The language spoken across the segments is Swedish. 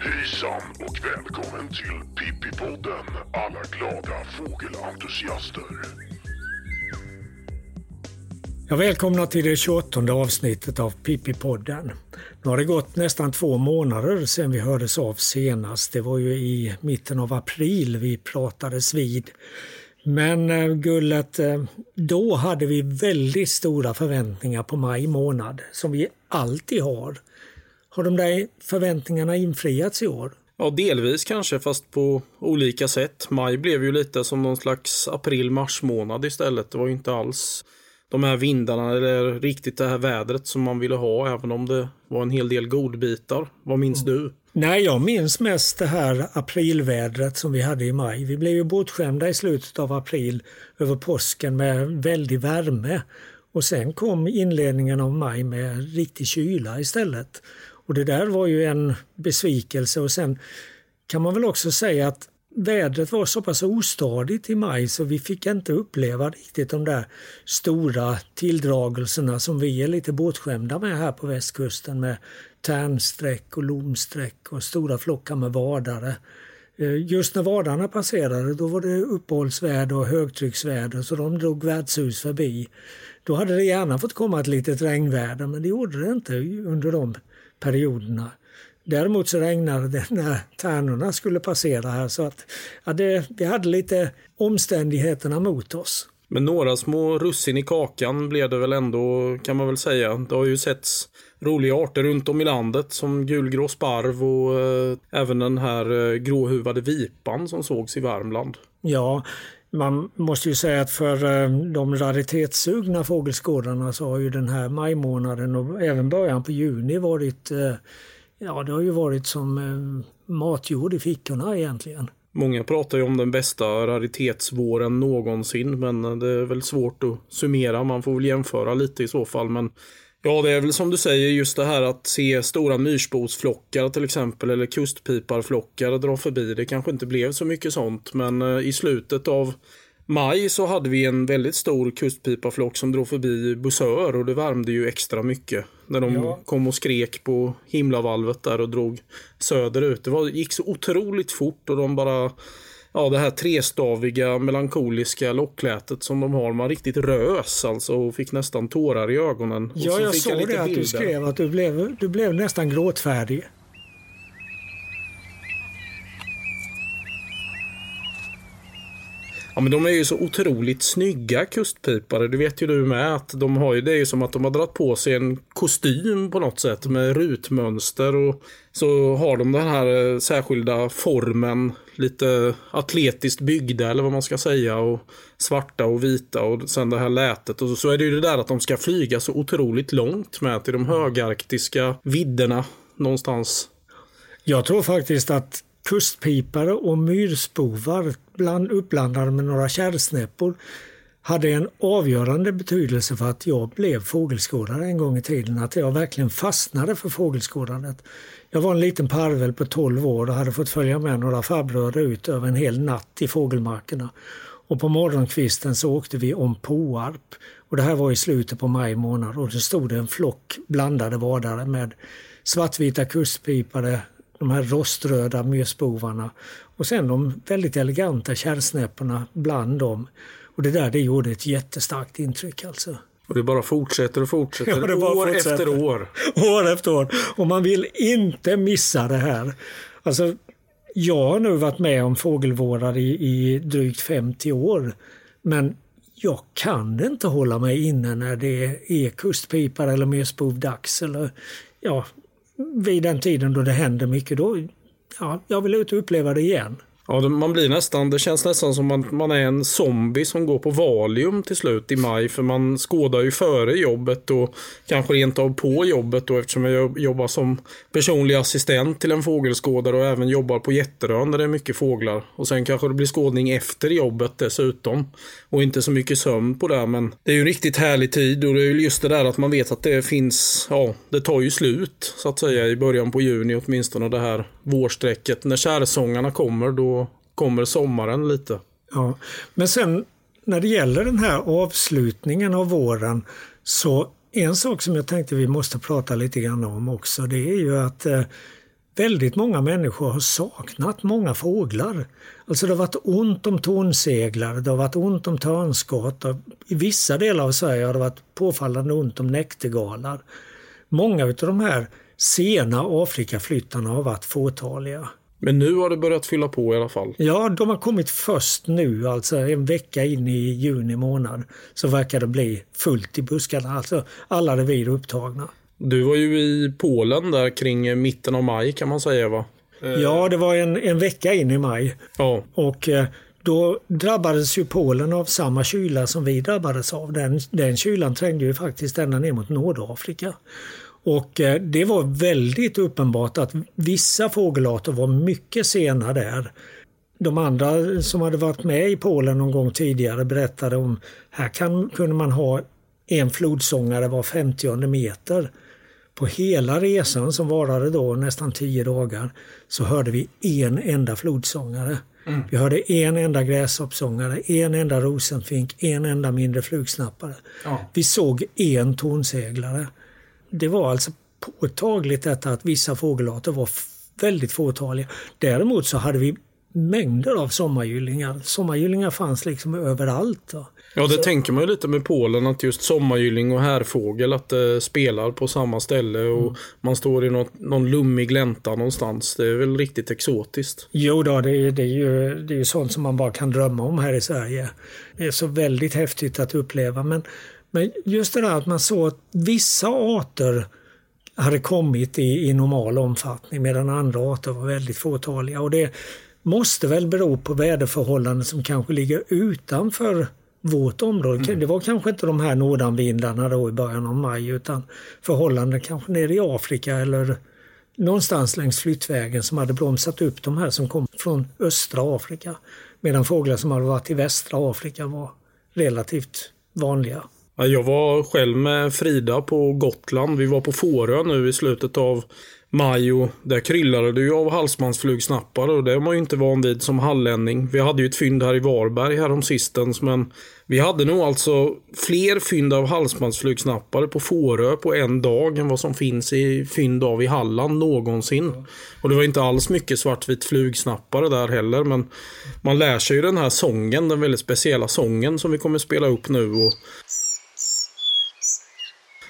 Hejsan och välkommen till Pippipodden alla glada fågelentusiaster. Ja, välkomna till det 28 avsnittet av Pippipodden. Nu har det gått nästan två månader sedan vi hördes av senast. Det var ju i mitten av april vi pratades vid. Men eh, Gullet, eh, då hade vi väldigt stora förväntningar på maj månad, som vi alltid har. Har de där förväntningarna infriats i år? Ja, delvis kanske, fast på olika sätt. Maj blev ju lite som någon slags april-mars månad istället. Det var ju inte alls de här vindarna eller riktigt det här vädret som man ville ha, även om det var en hel del godbitar. Vad minns mm. du? Nej, jag minns mest det här aprilvädret som vi hade i maj. Vi blev ju bortskämda i slutet av april över påsken med väldig värme. Och sen kom inledningen av maj med riktig kyla istället. Och det där var ju en besvikelse och sen kan man väl också säga att vädret var så pass ostadigt i maj så vi fick inte uppleva riktigt de där stora tilldragelserna som vi är lite bortskämda med här på västkusten med tärnsträck och lomsträck och stora flockar med vadare. Eh, just när vadarna passerade då var det uppehållsväder och högtrycksväder så de drog värdshus förbi. Då hade det gärna fått komma ett litet regnväder men det gjorde det inte under de perioderna. Däremot så regnade det när tärnorna skulle passera här så att ja, det, vi hade lite omständigheterna mot oss. Men några små russin i kakan blev det väl ändå kan man väl säga. Det har ju setts roliga arter runt om i landet som gulgrå sparv och eh, även den här eh, gråhuvade vipan som sågs i Värmland. Ja, man måste ju säga att för eh, de raritetssugna fågelskådarna så har ju den här majmånaden och även början på juni varit eh, Ja, det har ju varit som eh, matjord i fickorna egentligen. Många pratar ju om den bästa raritetsvåren någonsin, men eh, det är väl svårt att summera. Man får väl jämföra lite i så fall, men Ja, det är väl som du säger just det här att se stora myrsbosflockar till exempel eller kustpiparflockar dra förbi. Det kanske inte blev så mycket sånt, men eh, i slutet av maj så hade vi en väldigt stor kustpipaflock som drog förbi Busör och det värmde ju extra mycket. När de ja. kom och skrek på himlavalvet där och drog söderut. Det var, gick så otroligt fort och de bara ja, det här trestaviga melankoliska locklätet som de har. Man riktigt rös alltså och fick nästan tårar i ögonen. Ja, jag såg det att du skrev att du blev, du blev nästan gråtfärdig. Ja men de är ju så otroligt snygga kustpipare. Det vet ju du med. Att de har ju, det är ju som att de har dragit på sig en kostym på något sätt med rutmönster. Och så har de den här eh, särskilda formen. Lite atletiskt byggda eller vad man ska säga. Och svarta och vita och sen det här lätet. Och så är det ju det där att de ska flyga så otroligt långt med till de högarktiska vidderna någonstans. Jag tror faktiskt att kustpipare och myrspovar bland, uppblandade med några kärrsnäppor hade en avgörande betydelse för att jag blev fågelskådare en gång i tiden. Att jag verkligen fastnade för fågelskådandet. Jag var en liten parvel på 12 år och hade fått följa med några farbröder ut över en hel natt i fågelmarkerna. Och på morgonkvisten så åkte vi om Påarp. Och det här var i slutet på maj månad och det stod en flock blandade vadare med svartvita kustpipare, de här roströda myrspovarna och sen de väldigt eleganta kärrsnäpporna bland dem. Och det där det gjorde ett jättestarkt intryck alltså. Och det bara fortsätter och fortsätter. Ja, år fortsätter. efter år. År efter år. Och man vill inte missa det här. Alltså, jag har nu varit med om fågelvårdare i, i drygt 50 år. Men jag kan inte hålla mig inne när det är kustpipar eller myrspov-dags. Eller ja, vid den tiden då det händer mycket. Då, ja, jag vill ut och uppleva det igen. Ja, man blir nästan, det känns nästan som att man är en zombie som går på Valium till slut i maj. För man skådar ju före jobbet och kanske rent av på jobbet då eftersom jag jobbar som personlig assistent till en fågelskådare och även jobbar på Jätterön där det är mycket fåglar. Och sen kanske det blir skådning efter jobbet dessutom. Och inte så mycket sömn på det men det är ju en riktigt härlig tid och det är ju just det där att man vet att det finns, ja, det tar ju slut så att säga i början på juni åtminstone det här vårsträcket. När kärsångarna kommer då kommer sommaren lite. Ja, men sen när det gäller den här avslutningen av våren så en sak som jag tänkte vi måste prata lite grann om också det är ju att eh, väldigt många människor har saknat många fåglar. Alltså det har varit ont om tornseglare, det har varit ont om törnskott. I vissa delar av Sverige har det varit påfallande ont om näktergalar. Många av de här sena Afrikaflyttarna har varit fåtaliga. Men nu har det börjat fylla på i alla fall. Ja, de har kommit först nu, alltså en vecka in i juni månad. Så verkar det bli fullt i buskarna, alltså alla revir upptagna. Du var ju i Polen där kring mitten av maj kan man säga va? Ja, det var en, en vecka in i maj. Ja. Och eh, då drabbades ju Polen av samma kyla som vi drabbades av. Den, den kylan trängde ju faktiskt ända ner mot Nordafrika. Och eh, det var väldigt uppenbart att vissa fågelarter var mycket sena där. De andra som hade varit med i Polen någon gång tidigare berättade om här kan, kunde man ha en flodsångare var 50 meter. På hela resan som varade då nästan tio dagar så hörde vi en enda flodsångare. Mm. Vi hörde en enda gräshoppsångare, en enda rosenfink, en enda mindre flugsnappare. Ja. Vi såg en tornseglare. Det var alltså påtagligt detta att vissa fågelarter var väldigt fåtaliga. Däremot så hade vi mängder av sommargyllingar. Sommargyllingar fanns liksom överallt. Då. Ja, det så. tänker man ju lite med Polen att just sommargylling och härfågel att det spelar på samma ställe och mm. man står i något, någon lummig glänta någonstans. Det är väl riktigt exotiskt. Jo då, det är, det är ju det är sånt som man bara kan drömma om här i Sverige. Det är så väldigt häftigt att uppleva. Men, men just det där att man såg att vissa arter hade kommit i, i normal omfattning medan andra arter var väldigt fåtaliga. Och det måste väl bero på väderförhållanden som kanske ligger utanför vårt område. Mm. Det var kanske inte de här nordanvindarna då i början av maj utan förhållanden kanske nere i Afrika eller någonstans längs flyttvägen som hade bromsat upp de här som kom från östra Afrika. Medan fåglar som hade varit i västra Afrika var relativt vanliga. Jag var själv med Frida på Gotland. Vi var på Fårö nu i slutet av maj och där kryllade det ju av halsbandsflugsnappare och det är man ju inte van vid som hallänning. Vi hade ju ett fynd här i Varberg häromsistens men vi hade nog alltså fler fynd av halsbandsflugsnappare på Fårö på en dag än vad som finns i fynd av i Halland någonsin. Och det var inte alls mycket svartvit flugsnappare där heller men man lär sig ju den här sången, den väldigt speciella sången som vi kommer spela upp nu. Och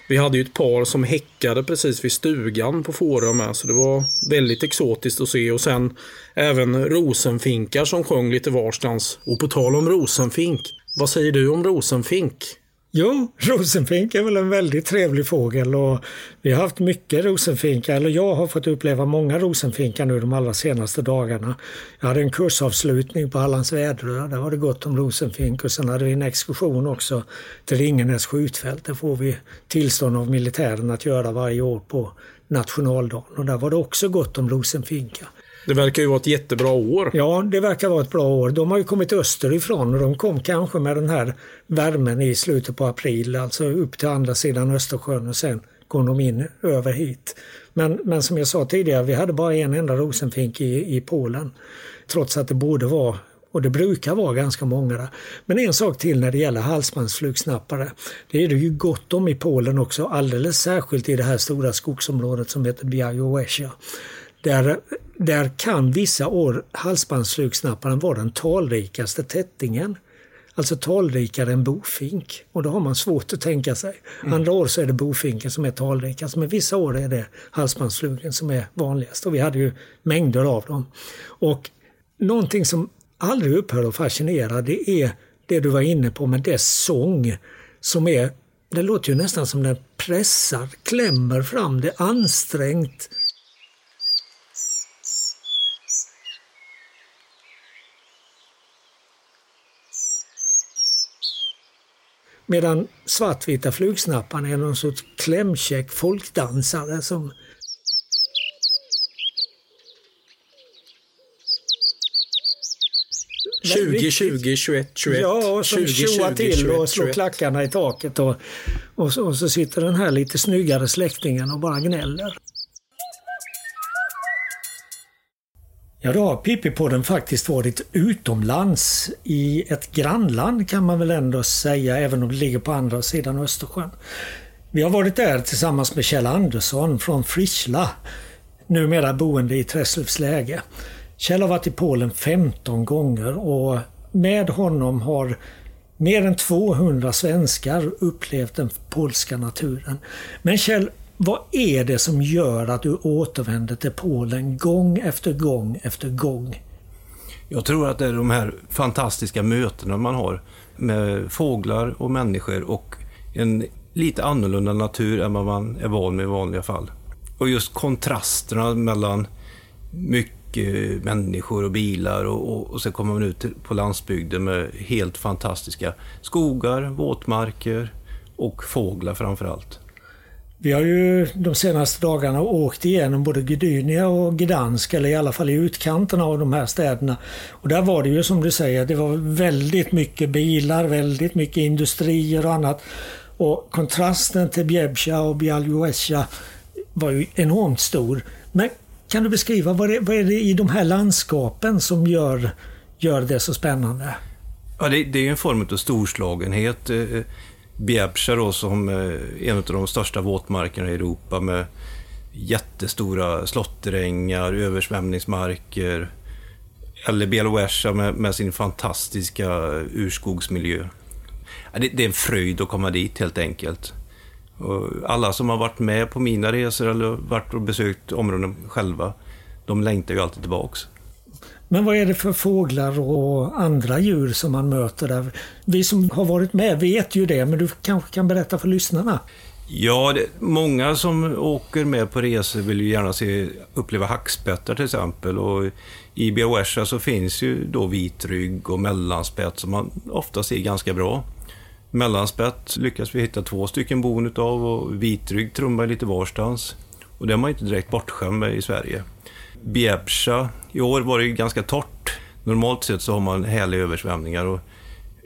vi hade ju ett par som häckade precis vid stugan på Fårö med, så det var väldigt exotiskt att se. Och sen även rosenfinkar som sjöng lite varstans. Och på tal om rosenfink, vad säger du om rosenfink? Jo, rosenfink är väl en väldigt trevlig fågel och vi har haft mycket rosenfinkar, eller jag har fått uppleva många rosenfinkar nu de allra senaste dagarna. Jag hade en kursavslutning på Hallands Väderö, där var det gott om rosenfink och sen hade vi en exkursion också till Ringenäs skjutfält. Det får vi tillstånd av militären att göra varje år på nationaldagen och där var det också gott om rosenfinkar. Det verkar ju vara ett jättebra år. Ja, det verkar vara ett bra år. De har ju kommit österifrån och de kom kanske med den här värmen i slutet på april, alltså upp till andra sidan Östersjön och sen kom de in över hit. Men, men som jag sa tidigare, vi hade bara en enda rosenfink i, i Polen. Trots att det borde vara och det brukar vara ganska många där. Men en sak till när det gäller halsbandsflugsnappare. Det är det ju gott om i Polen också, alldeles särskilt i det här stora skogsområdet som heter Białowieża. Där, där kan vissa år halsbandsflugsnapparen vara den talrikaste tättingen. Alltså talrikare än bofink. Och då har man svårt att tänka sig. Mm. Andra år så är det bofinken som är talrikast men vissa år är det halsbandsflugen som är vanligast. Och vi hade ju mängder av dem. Och någonting som aldrig upphör att fascinera det är det du var inne på med dess sång. Som är, det låter ju nästan som den pressar, klämmer fram det ansträngt Medan svartvita flugsnapparna är någon sorts klämkäck folkdansare som 20, 20, 21, 21. Ja, och som 20, tjoar till 21, och slår 21. klackarna i taket. Och, och, så, och så sitter den här lite snyggare släktingen och bara gnäller. Ja, då har Pippipodden faktiskt varit utomlands i ett grannland kan man väl ändå säga, även om det ligger på andra sidan Östersjön. Vi har varit där tillsammans med Kjell Andersson från Frisla, numera boende i Träslövsläge. Kjell har varit i Polen 15 gånger och med honom har mer än 200 svenskar upplevt den polska naturen. Men Kjell, vad är det som gör att du återvänder till Polen gång efter gång efter gång? Jag tror att det är de här fantastiska mötena man har med fåglar och människor och en lite annorlunda natur än vad man är van med i vanliga fall. Och just kontrasterna mellan mycket människor och bilar och, och, och så kommer man ut på landsbygden med helt fantastiska skogar, våtmarker och fåglar framför allt. Vi har ju de senaste dagarna åkt igenom både Gdynia och Gdansk, eller i alla fall i utkanterna av de här städerna. Och där var det ju som du säger, det var väldigt mycket bilar, väldigt mycket industrier och annat. Och kontrasten till Bjebsja och Bialjuesja var ju enormt stor. Men kan du beskriva vad är, vad är det i de här landskapen som gör, gör det så spännande? Ja, det, det är en form av storslagenhet. Eh, Eh, då som eh, en av de största våtmarkerna i Europa med jättestora slåtterängar, översvämningsmarker. Eller Bieloesja med, med, sin fantastiska urskogsmiljö. Det, det, är en fröjd att komma dit helt enkelt. Och alla som har varit med på mina resor eller varit och besökt områden själva, de längtar ju alltid tillbaks. Men vad är det för fåglar och andra djur som man möter där? Vi som har varit med vet ju det, men du kanske kan berätta för lyssnarna? Ja, det, många som åker med på resor vill ju gärna se, uppleva hackspettar till exempel. Och I Biawesha så finns ju då vitrygg och mellanspett som man ofta ser ganska bra. Mellanspett lyckas vi hitta två stycken bon utav och vitrygg trummar lite varstans. Och det är man inte direkt bortskämd med i Sverige. Biebsha i år var det ganska torrt. Normalt sett så har man härliga översvämningar. Och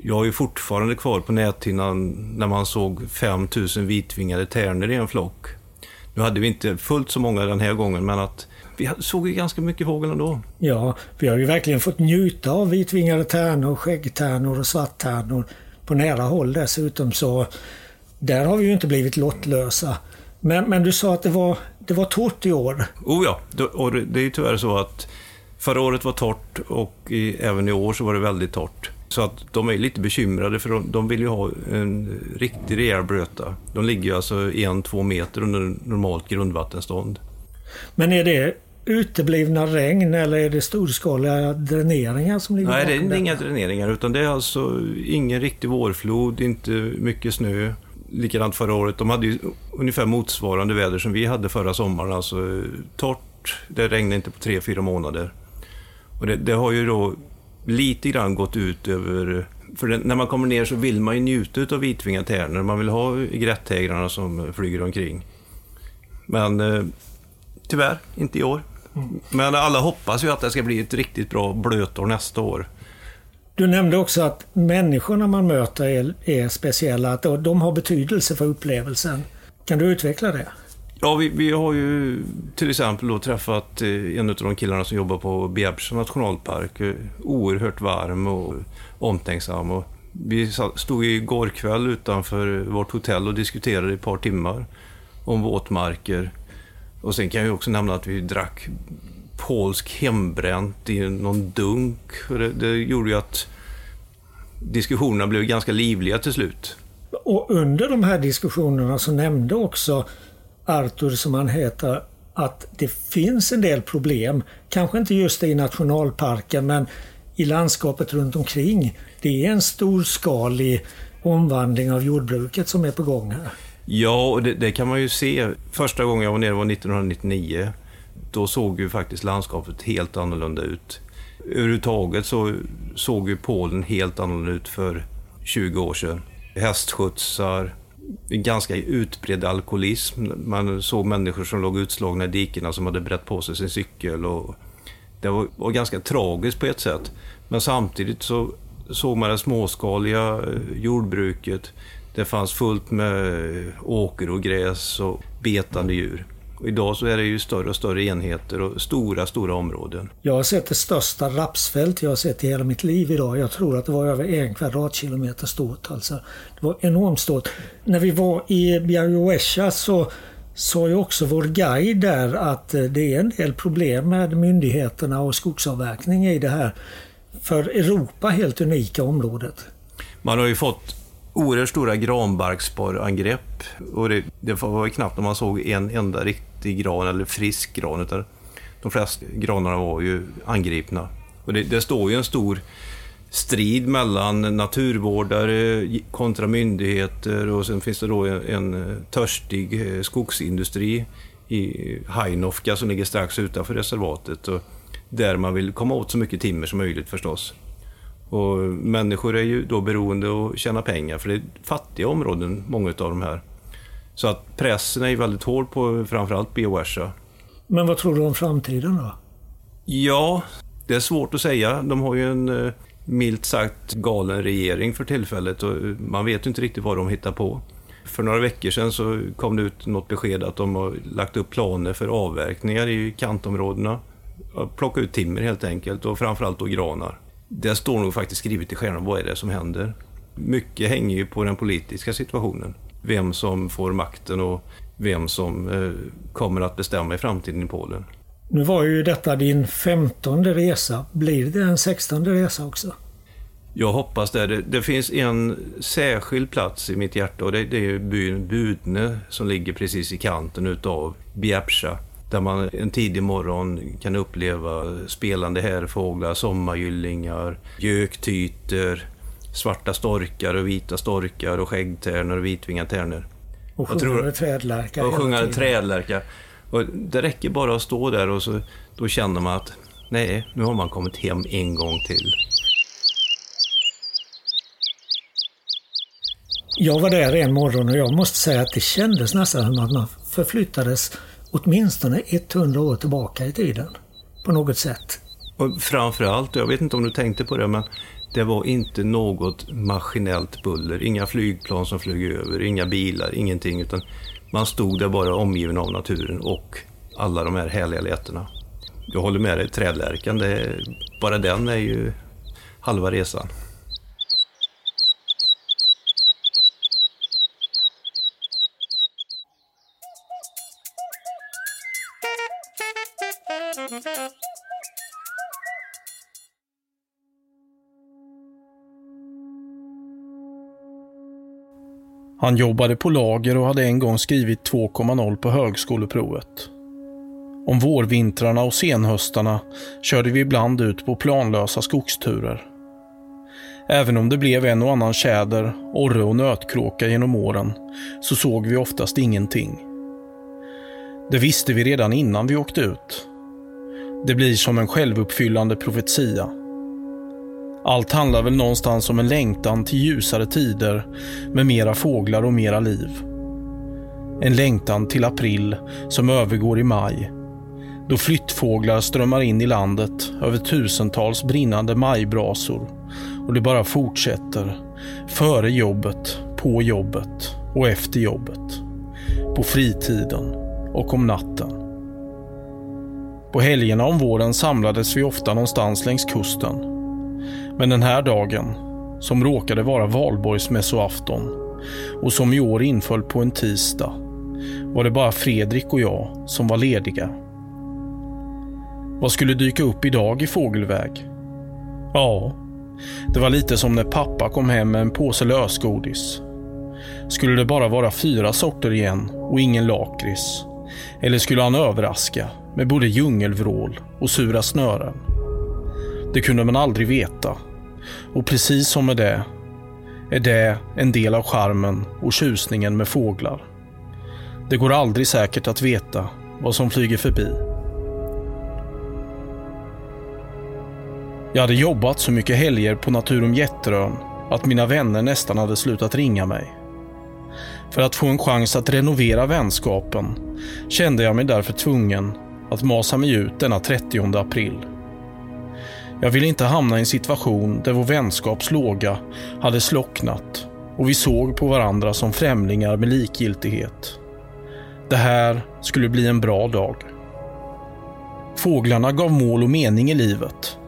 jag är ju fortfarande kvar på näthinnan när man såg 5000 vitvingade tärnor i en flock. Nu hade vi inte fullt så många den här gången, men att vi såg ju ganska mycket fågel ändå. Ja, vi har ju verkligen fått njuta av vitvingade tärnor, skäggtärnor och svarttärnor på nära håll dessutom. Så där har vi ju inte blivit lottlösa. Men, men du sa att det var, det var torrt i år. Oh ja, och det är ju tyvärr så att förra året var torrt och i, även i år så var det väldigt torrt. Så att de är lite bekymrade för de, de vill ju ha en riktig rejäl blöta. De ligger ju alltså en, två meter under normalt grundvattenstånd. Men är det uteblivna regn eller är det storskaliga dräneringar som ligger Nej, bakom det är inga dräneringar utan det är alltså ingen riktig vårflod, inte mycket snö likadant förra året. De hade ju ungefär motsvarande väder som vi hade förra sommaren. Alltså torrt, det regnade inte på tre, fyra månader. Och det, det har ju då lite grann gått ut över... För det, när man kommer ner så vill man ju njuta av vitvingade tärnor. Man vill ha grättägrarna som flyger omkring. Men eh, tyvärr, inte i år. Mm. Men alla hoppas ju att det ska bli ett riktigt bra blötår nästa år. Du nämnde också att människorna man möter är, är speciella, att de har betydelse för upplevelsen. Kan du utveckla det? Ja, vi, vi har ju till exempel då träffat eh, en av de killarna som jobbar på Biebsja nationalpark. Eh, oerhört varm och omtänksam. Och vi stod igår kväll utanför vårt hotell och diskuterade i ett par timmar om våtmarker. Och sen kan jag också nämna att vi drack polsk hembränt i någon dunk. Det, det gjorde ju att diskussionerna blev ganska livliga till slut. Och under de här diskussionerna så nämnde också Artur, som han heter, att det finns en del problem. Kanske inte just i nationalparken, men i landskapet runt omkring. Det är en storskalig omvandling av jordbruket som är på gång här. Ja, och det, det kan man ju se. Första gången jag var nere var 1999 då såg ju faktiskt landskapet helt annorlunda ut. Överhuvudtaget så såg ju Polen helt annorlunda ut för 20 år sedan. Hästskjutsar, ganska utbredd alkoholism. Man såg människor som låg utslagna i dikena som hade brett på sig sin cykel. Och det var, var ganska tragiskt på ett sätt. Men samtidigt så såg man det småskaliga eh, jordbruket. Det fanns fullt med eh, åker och gräs och betande djur. Och idag så är det ju större och större enheter och stora, stora områden. Jag har sett det största rapsfält jag har sett i hela mitt liv idag. Jag tror att det var över en kvadratkilometer stort. Alltså, det var enormt stort. När vi var i Biaruesha så sa ju också vår guide där att eh, det är en del problem med myndigheterna och skogsavverkning i det här för Europa helt unika området. Man har ju fått oerhört stora granbarkborreangrepp. Och det, det var knappt om man såg en enda riktig gran eller frisk gran. Utan de flesta granarna var ju angripna. Och det, det står ju en stor strid mellan naturvårdare kontra myndigheter och sen finns det då en, en törstig eh, skogsindustri i Hainovka som ligger strax utanför reservatet. Och där man vill komma åt så mycket timmer som möjligt förstås. Och människor är ju då beroende av att tjäna pengar, för det är fattiga områden, många av de här. Så att pressen är ju väldigt hård på framförallt Bioversa. Men vad tror du om framtiden då? Ja, det är svårt att säga. De har ju en eh, milt sagt galen regering för tillfället och man vet ju inte riktigt vad de hittar på. För några veckor sedan så kom det ut något besked att de har lagt upp planer för avverkningar i kantområdena. Plocka ut timmer helt enkelt och framförallt då granar. Det står nog faktiskt skrivet i stjärnan, vad är det som händer? Mycket hänger ju på den politiska situationen. Vem som får makten och vem som eh, kommer att bestämma i framtiden i Polen. Nu var ju detta din femtonde resa. Blir det en sextonde resa också? Jag hoppas det. det. det. finns en särskild plats i mitt hjärta och det, det är byn Budne som ligger precis i kanten utav Biapsha. Där man en tidig morgon kan uppleva spelande härfåglar, sommargyllingar, göktyter, svarta storkar och vita storkar och skäggtärnor och vitvingade tärnor. Och sjungande trädlärka. Och sjungande trädlärka. Och det räcker bara att stå där och så, då känner man att nej, nu har man kommit hem en gång till. Jag var där en morgon och jag måste säga att det kändes nästan som att man förflyttades åtminstone 100 år tillbaka i tiden. På något sätt. Och framförallt, jag vet inte om du tänkte på det, men det var inte något maskinellt buller. Inga flygplan som flög över, inga bilar, ingenting. Utan man stod där bara omgiven av naturen och alla de här härliga lätena. Jag håller med dig, trädlärkan, det, bara den är ju halva resan. Han jobbade på lager och hade en gång skrivit 2,0 på högskoleprovet. Om vårvintrarna och senhöstarna körde vi ibland ut på planlösa skogsturer. Även om det blev en och annan tjäder, orre och nötkråka genom åren så såg vi oftast ingenting. Det visste vi redan innan vi åkte ut. Det blir som en självuppfyllande profetia. Allt handlar väl någonstans om en längtan till ljusare tider med mera fåglar och mera liv. En längtan till april som övergår i maj. Då flyttfåglar strömmar in i landet över tusentals brinnande majbrasor och det bara fortsätter. Före jobbet, på jobbet och efter jobbet. På fritiden och om natten. På helgerna om våren samlades vi ofta någonstans längs kusten men den här dagen, som råkade vara valborgsmässoafton och som i år inföll på en tisdag, var det bara Fredrik och jag som var lediga. Vad skulle dyka upp idag i fågelväg? Ja, det var lite som när pappa kom hem med en påse lösgodis. Skulle det bara vara fyra sorter igen och ingen lakrits? Eller skulle han överraska med både djungelvrål och sura snören? Det kunde man aldrig veta. Och precis som med det är det en del av charmen och tjusningen med fåglar. Det går aldrig säkert att veta vad som flyger förbi. Jag hade jobbat så mycket helger på Naturum Jätterön att mina vänner nästan hade slutat ringa mig. För att få en chans att renovera vänskapen kände jag mig därför tvungen att masa mig ut denna 30 april. Jag ville inte hamna i en situation där vår vänskapslåga hade slocknat och vi såg på varandra som främlingar med likgiltighet. Det här skulle bli en bra dag. Fåglarna gav mål och mening i livet.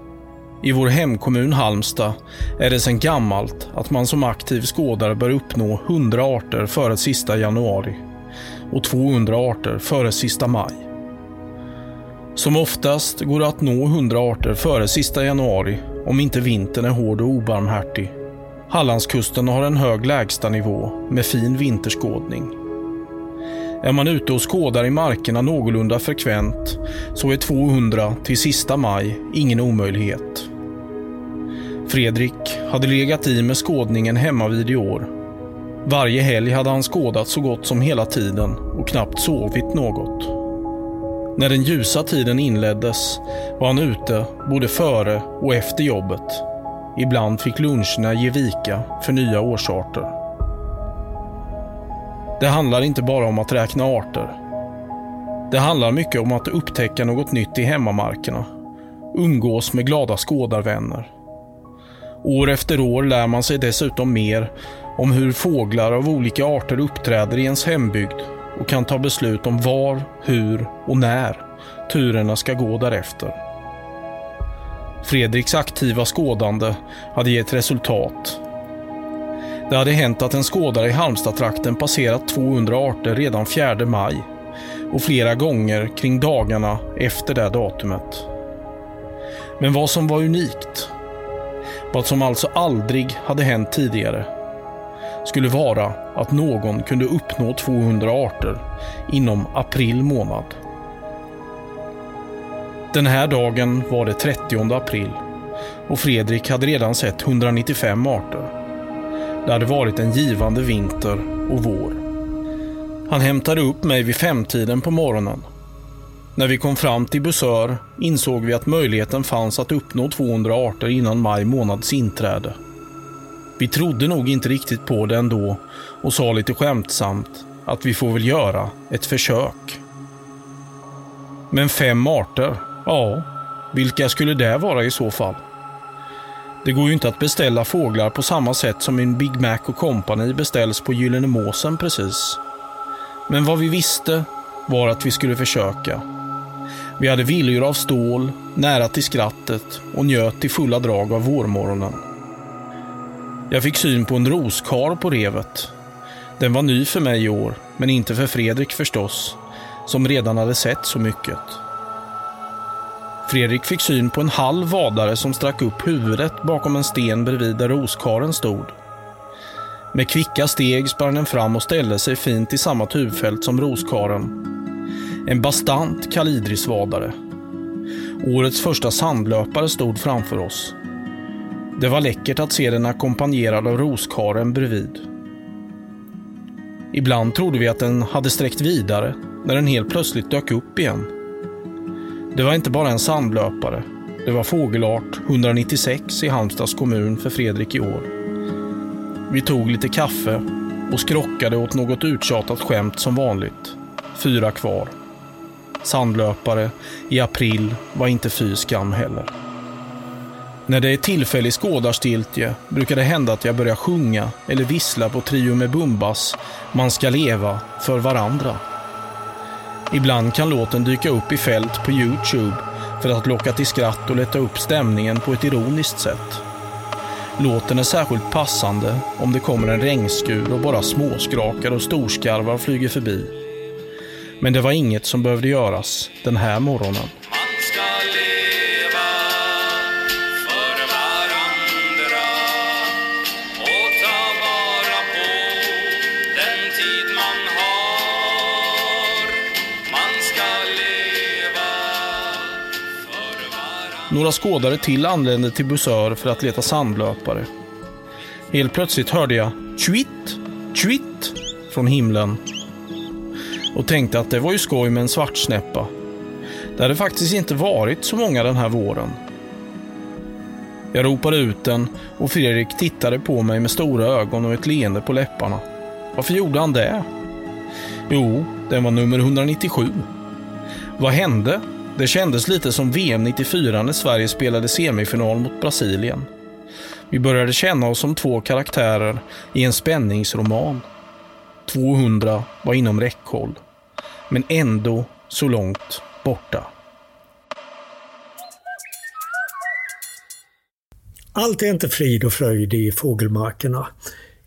I vår hemkommun Halmstad är det sedan gammalt att man som aktiv skådare bör uppnå 100 arter före sista januari och 200 arter före sista maj. Som oftast går det att nå 100 arter före sista januari om inte vintern är hård och obarmhärtig. Hallandskusten har en hög lägstanivå med fin vinterskådning. Är man ute och skådar i markerna någorlunda frekvent så är 200 till sista maj ingen omöjlighet. Fredrik hade legat i med skådningen hemma vid i år. Varje helg hade han skådat så gott som hela tiden och knappt sovit något. När den ljusa tiden inleddes var han ute både före och efter jobbet. Ibland fick luncherna ge vika för nya årsarter. Det handlar inte bara om att räkna arter. Det handlar mycket om att upptäcka något nytt i hemmamarkerna. Umgås med glada skådarvänner. År efter år lär man sig dessutom mer om hur fåglar av olika arter uppträder i ens hembygd och kan ta beslut om var, hur och när turerna ska gå därefter. Fredriks aktiva skådande hade gett resultat. Det hade hänt att en skådare i Halmstadtrakten passerat 200 arter redan 4 maj och flera gånger kring dagarna efter det datumet. Men vad som var unikt, vad som alltså aldrig hade hänt tidigare, skulle vara att någon kunde uppnå 200 arter inom april månad. Den här dagen var det 30 april och Fredrik hade redan sett 195 arter. Det hade varit en givande vinter och vår. Han hämtade upp mig vid femtiden på morgonen. När vi kom fram till Busör insåg vi att möjligheten fanns att uppnå 200 arter innan maj månads inträde. Vi trodde nog inte riktigt på det ändå och sa lite skämtsamt att vi får väl göra ett försök. Men fem arter, ja, vilka skulle det vara i så fall? Det går ju inte att beställa fåglar på samma sätt som en Big Mac och kompani beställs på Gyllene Måsen precis. Men vad vi visste var att vi skulle försöka. Vi hade viljor av stål, nära till skrattet och njöt i fulla drag av vårmorgonen. Jag fick syn på en roskar på revet. Den var ny för mig i år, men inte för Fredrik förstås, som redan hade sett så mycket. Fredrik fick syn på en halv vadare som strack upp huvudet bakom en sten bredvid där roskaren stod. Med kvicka steg sprang den fram och ställde sig fint i samma tuvfält som roskaren. En bastant kalidrisvadare. Årets första sandlöpare stod framför oss. Det var läckert att se den ackompanjerad av roskaren bredvid. Ibland trodde vi att den hade sträckt vidare när den helt plötsligt dök upp igen. Det var inte bara en sandlöpare. Det var fågelart 196 i Halmstads kommun för Fredrik i år. Vi tog lite kaffe och skrockade åt något uttjatat skämt som vanligt. Fyra kvar. Sandlöpare i april var inte fy skam heller. När det är tillfällig skådarstiltje brukar det hända att jag börjar sjunga eller vissla på Trio med Bumbas Man ska leva för varandra. Ibland kan låten dyka upp i fält på Youtube för att locka till skratt och lätta upp stämningen på ett ironiskt sätt. Låten är särskilt passande om det kommer en regnskur och bara småskrakar och storskarvar flyger förbi. Men det var inget som behövde göras den här morgonen. Några skådare till anlände till Busör för att leta sandlöpare. Helt plötsligt hörde jag tjuitt, tjuitt från himlen. Och tänkte att det var ju skoj med en svartsnäppa. Det hade faktiskt inte varit så många den här våren. Jag ropade ut den och Fredrik tittade på mig med stora ögon och ett leende på läpparna. Varför gjorde han det? Jo, den var nummer 197. Vad hände? Det kändes lite som VM 94 när Sverige spelade semifinal mot Brasilien. Vi började känna oss som två karaktärer i en spänningsroman. 200 var inom räckhåll. men ändå så långt borta. Allt är inte frid och fröjd i fågelmarkerna.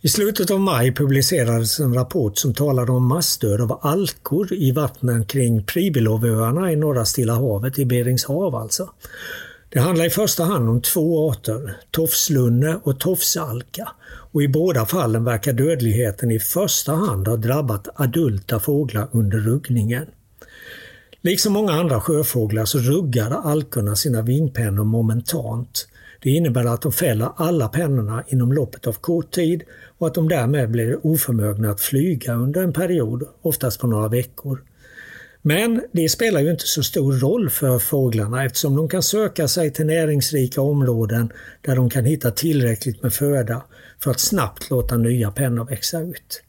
I slutet av maj publicerades en rapport som talade om massdöd av alkor i vattnen kring Pribilovöarna i norra Stilla havet, i Berings hav alltså. Det handlar i första hand om två arter, tofslunne och tofsalka. Och I båda fallen verkar dödligheten i första hand ha drabbat adulta fåglar under ruggningen. Liksom många andra sjöfåglar så ruggar alkorna sina vingpennor momentant. Det innebär att de fäller alla pennorna inom loppet av kort tid och att de därmed blir oförmögna att flyga under en period, oftast på några veckor. Men det spelar ju inte så stor roll för fåglarna eftersom de kan söka sig till näringsrika områden där de kan hitta tillräckligt med föda för att snabbt låta nya pennor växa ut.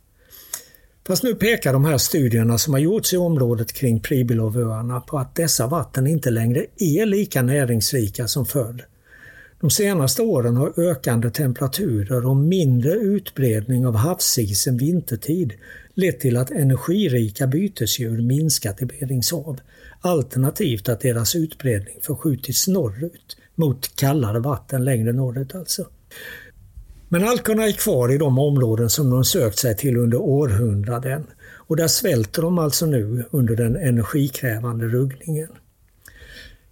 Fast nu pekar de här studierna som har gjorts i området kring Pribilovöarna på att dessa vatten inte längre är lika näringsrika som förr. De senaste åren har ökande temperaturer och mindre utbredning av havsisen vintertid lett till att energirika bytesdjur minskat i Berings hav, alternativt att deras utbredning förskjutits norrut, mot kallare vatten längre norrut alltså. Men alkorna är kvar i de områden som de sökt sig till under århundraden och där svälter de alltså nu under den energikrävande ruggningen.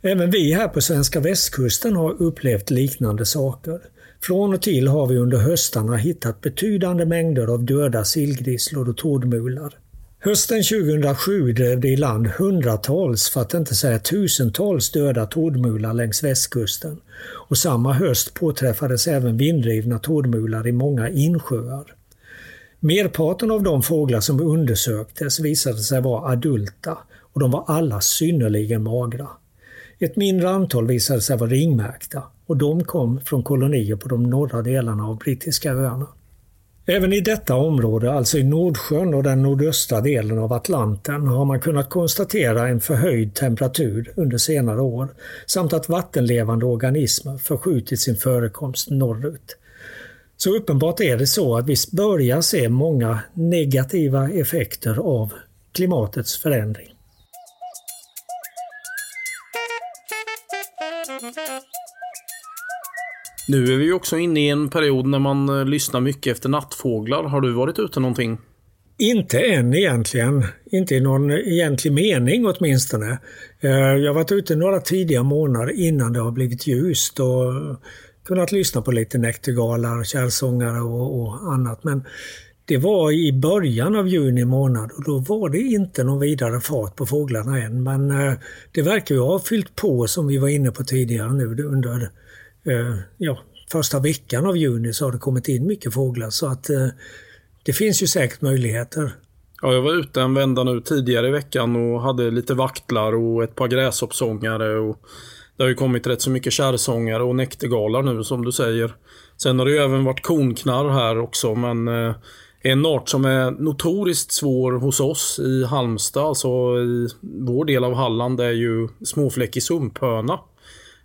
Även vi här på svenska västkusten har upplevt liknande saker. Från och till har vi under höstarna hittat betydande mängder av döda sillgrisslor och tordmular. Hösten 2007 drev det i land hundratals, för att inte säga tusentals döda tordmular längs västkusten. Och samma höst påträffades även vinddrivna tordmular i många insjöar. Merparten av de fåglar som undersöktes visade sig vara adulta och de var alla synnerligen magra. Ett mindre antal visade sig vara ringmärkta och de kom från kolonier på de norra delarna av brittiska öarna. Även i detta område, alltså i Nordsjön och den nordöstra delen av Atlanten, har man kunnat konstatera en förhöjd temperatur under senare år samt att vattenlevande organismer förskjutit sin förekomst norrut. Så uppenbart är det så att vi börjar se många negativa effekter av klimatets förändring. Nu är vi också inne i en period när man eh, lyssnar mycket efter nattfåglar. Har du varit ute någonting? Inte än egentligen. Inte i någon egentlig mening åtminstone. Eh, jag har varit ute några tidiga månader innan det har blivit ljust och kunnat lyssna på lite näktergalar, kärlsångare och, och annat. Men det var i början av juni månad och då var det inte någon vidare fart på fåglarna än. Men eh, det verkar ju ha fyllt på som vi var inne på tidigare nu under Eh, ja, första veckan av juni så har det kommit in mycket fåglar så att eh, det finns ju säkert möjligheter. Ja, jag var ute en vända nu tidigare i veckan och hade lite vaktlar och ett par gräshoppsångare. Och det har ju kommit rätt så mycket kärrsångare och näktergalar nu som du säger. Sen har det ju även varit konknarr här också men eh, en art som är notoriskt svår hos oss i Halmstad, alltså i vår del av Halland, är ju småfläckig sumphöna.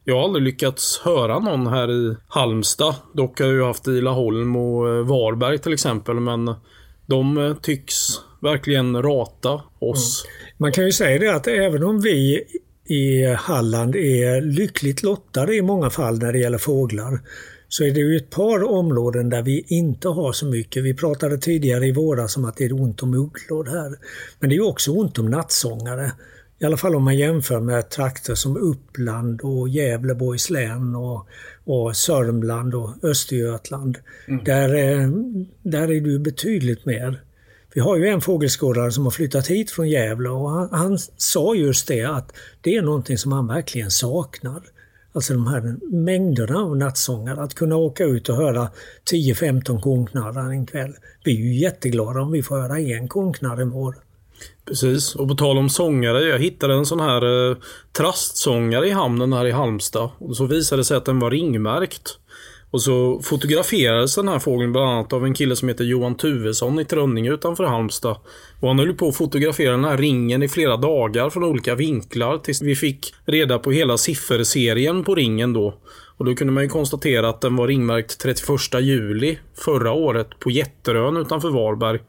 Jag har aldrig lyckats höra någon här i Halmstad. Dock har jag ju haft i Laholm och eh, Varberg till exempel. Men de eh, tycks verkligen rata oss. Mm. Man kan ju säga det att även om vi i Halland är lyckligt lottade i många fall när det gäller fåglar så är det ju ett par områden där vi inte har så mycket. Vi pratade tidigare i våras om att det är ont om ugglor här. Men det är också ont om nattsångare. I alla fall om man jämför med trakter som Uppland och Gävleborgs län och, och Sörmland och Östergötland. Mm. Där, där är det betydligt mer. Vi har ju en fågelskådare som har flyttat hit från Gävle och han, han, sa just det att det är någonting som han verkligen saknar. Alltså de här mängderna av nattsångare. Att kunna åka ut och höra 10-15 konknarrar en kväll. Vi är ju jätteglada om vi får höra en konknarr i år. Precis, och på tal om sångare. Jag hittade en sån här eh, trastsångare i hamnen här i Halmstad. Och så visade det sig att den var ringmärkt. Och så fotograferades den här fågeln bland annat av en kille som heter Johan Tuvesson i Trönninge utanför Halmstad. Och han höll på att fotografera den här ringen i flera dagar från olika vinklar tills vi fick reda på hela sifferserien på ringen då. Och då kunde man ju konstatera att den var ringmärkt 31 juli förra året på Jätterön utanför Varberg.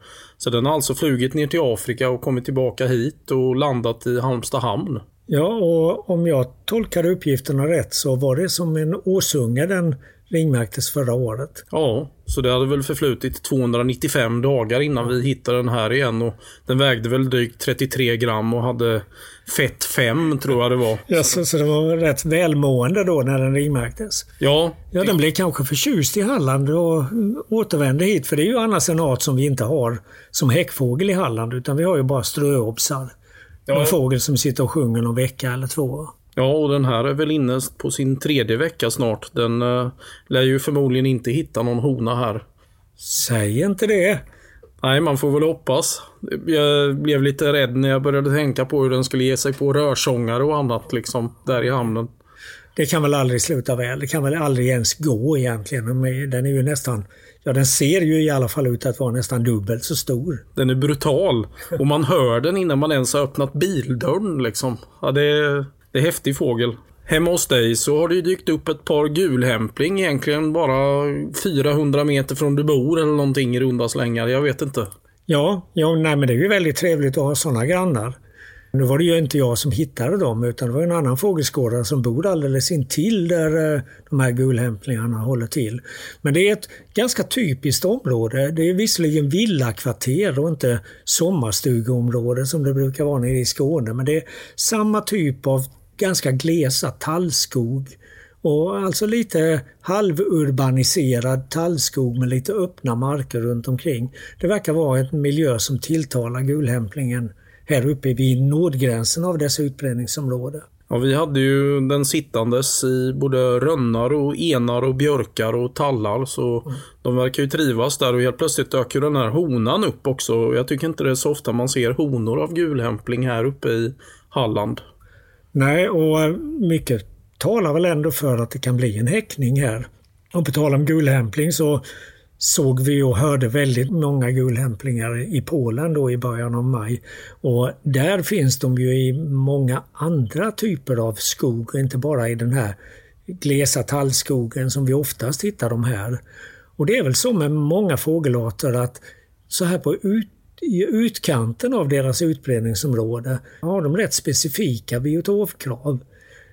Så den har alltså flugit ner till Afrika och kommit tillbaka hit och landat i Halmstad hamn. Ja, och om jag tolkar uppgifterna rätt så var det som en årsunge den ringmärktes förra året. Ja, så det hade väl förflutit 295 dagar innan vi hittade den här igen och den vägde väl drygt 33 gram och hade fett 5 tror jag det var. Ja, så, så det var rätt välmående då när den ringmärktes. Ja, Ja, den blev kanske förtjust i Halland och återvände hit. För det är ju annars en art som vi inte har som häckfågel i Halland. Utan vi har ju bara ströobsar. Ja. En fågel som sitter och sjunger någon vecka eller två. ja, och den här är väl inne på sin tredje vecka snart. Den uh, lär ju förmodligen inte hitta någon hona här. Säg inte det. Nej, man får väl hoppas. Jag blev lite rädd när jag började tänka på hur den skulle ge sig på rörsångare och annat liksom där i hamnen. Det kan väl aldrig sluta väl. Det kan väl aldrig ens gå egentligen. Den är ju nästan... Ja, den ser ju i alla fall ut att vara nästan dubbelt så stor. Den är brutal och man hör den innan man ens har öppnat bildörren liksom. Ja, det, är, det är häftig fågel. Hemma hos dig så har det ju dykt upp ett par gulhämpling egentligen bara 400 meter från du bor eller någonting i runda slängar. Jag vet inte. Ja, ja nej, men det är ju väldigt trevligt att ha sådana grannar. Nu var det ju inte jag som hittade dem utan det var en annan fågelskådare som bor alldeles intill där eh, de här gulhämplingarna håller till. Men det är ett ganska typiskt område. Det är visserligen villakvarter och inte sommarstugeområde som det brukar vara nere i Skåne. Men det är samma typ av ganska glesa tallskog. Och alltså lite halvurbaniserad tallskog med lite öppna marker runt omkring. Det verkar vara en miljö som tilltalar gulhämplingen här uppe vid nordgränsen av dess utbredningsområde. Ja, vi hade ju den sittandes i både rönnar och enar och björkar och tallar. Så de verkar ju trivas där och helt plötsligt dök ju den här honan upp också. Jag tycker inte det är så ofta man ser honor av gulhämpling här uppe i Halland. Nej, och mycket talar väl ändå för att det kan bli en häckning här. Och på tal om gulhämpling så såg vi och hörde väldigt många gulhämplingar i Polen då i början av maj. Och där finns de ju i många andra typer av skog, inte bara i den här glesa tallskogen som vi oftast hittar dem här. Och det är väl så med många fågelarter att så här på ut, i utkanten av deras utbredningsområde har de rätt specifika biotopkrav.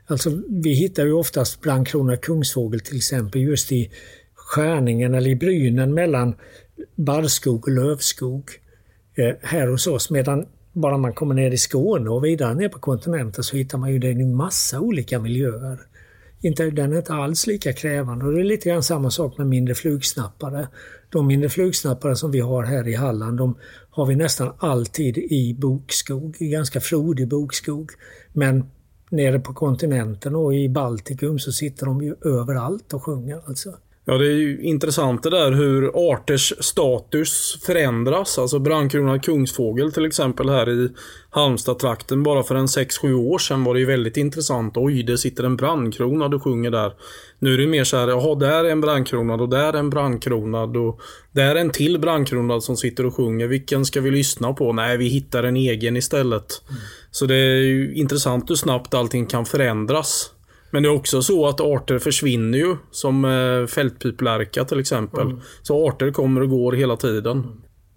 Alltså vi hittar ju oftast bland krona kungsfågel till exempel just i skärningen eller i brynen mellan barrskog och lövskog eh, här hos oss. Medan bara man kommer ner i Skåne och vidare ner på kontinenten så hittar man ju den i massa olika miljöer. Inte, den är inte alls lika krävande och det är lite grann samma sak med mindre flugsnappare. De mindre flugsnappare som vi har här i Halland de har vi nästan alltid i bokskog, i ganska frodig bokskog. Men nere på kontinenten och i Baltikum så sitter de ju överallt och sjunger alltså. Ja, det är ju intressant det där hur arters status förändras. Alltså brandkronad kungsfågel till exempel här i Halmstad-trakten. Bara för en 6-7 år sedan var det ju väldigt intressant. Oj, det sitter en brandkronad och sjunger där. Nu är det mer så här, jaha, där är en brandkronad och där är en brandkronad och där är en till brandkronad som sitter och sjunger. Vilken ska vi lyssna på? Nej, vi hittar en egen istället. Mm. Så det är ju intressant hur snabbt allting kan förändras. Men det är också så att arter försvinner ju. Som eh, fältpiplärka till exempel. Mm. Så arter kommer och går hela tiden.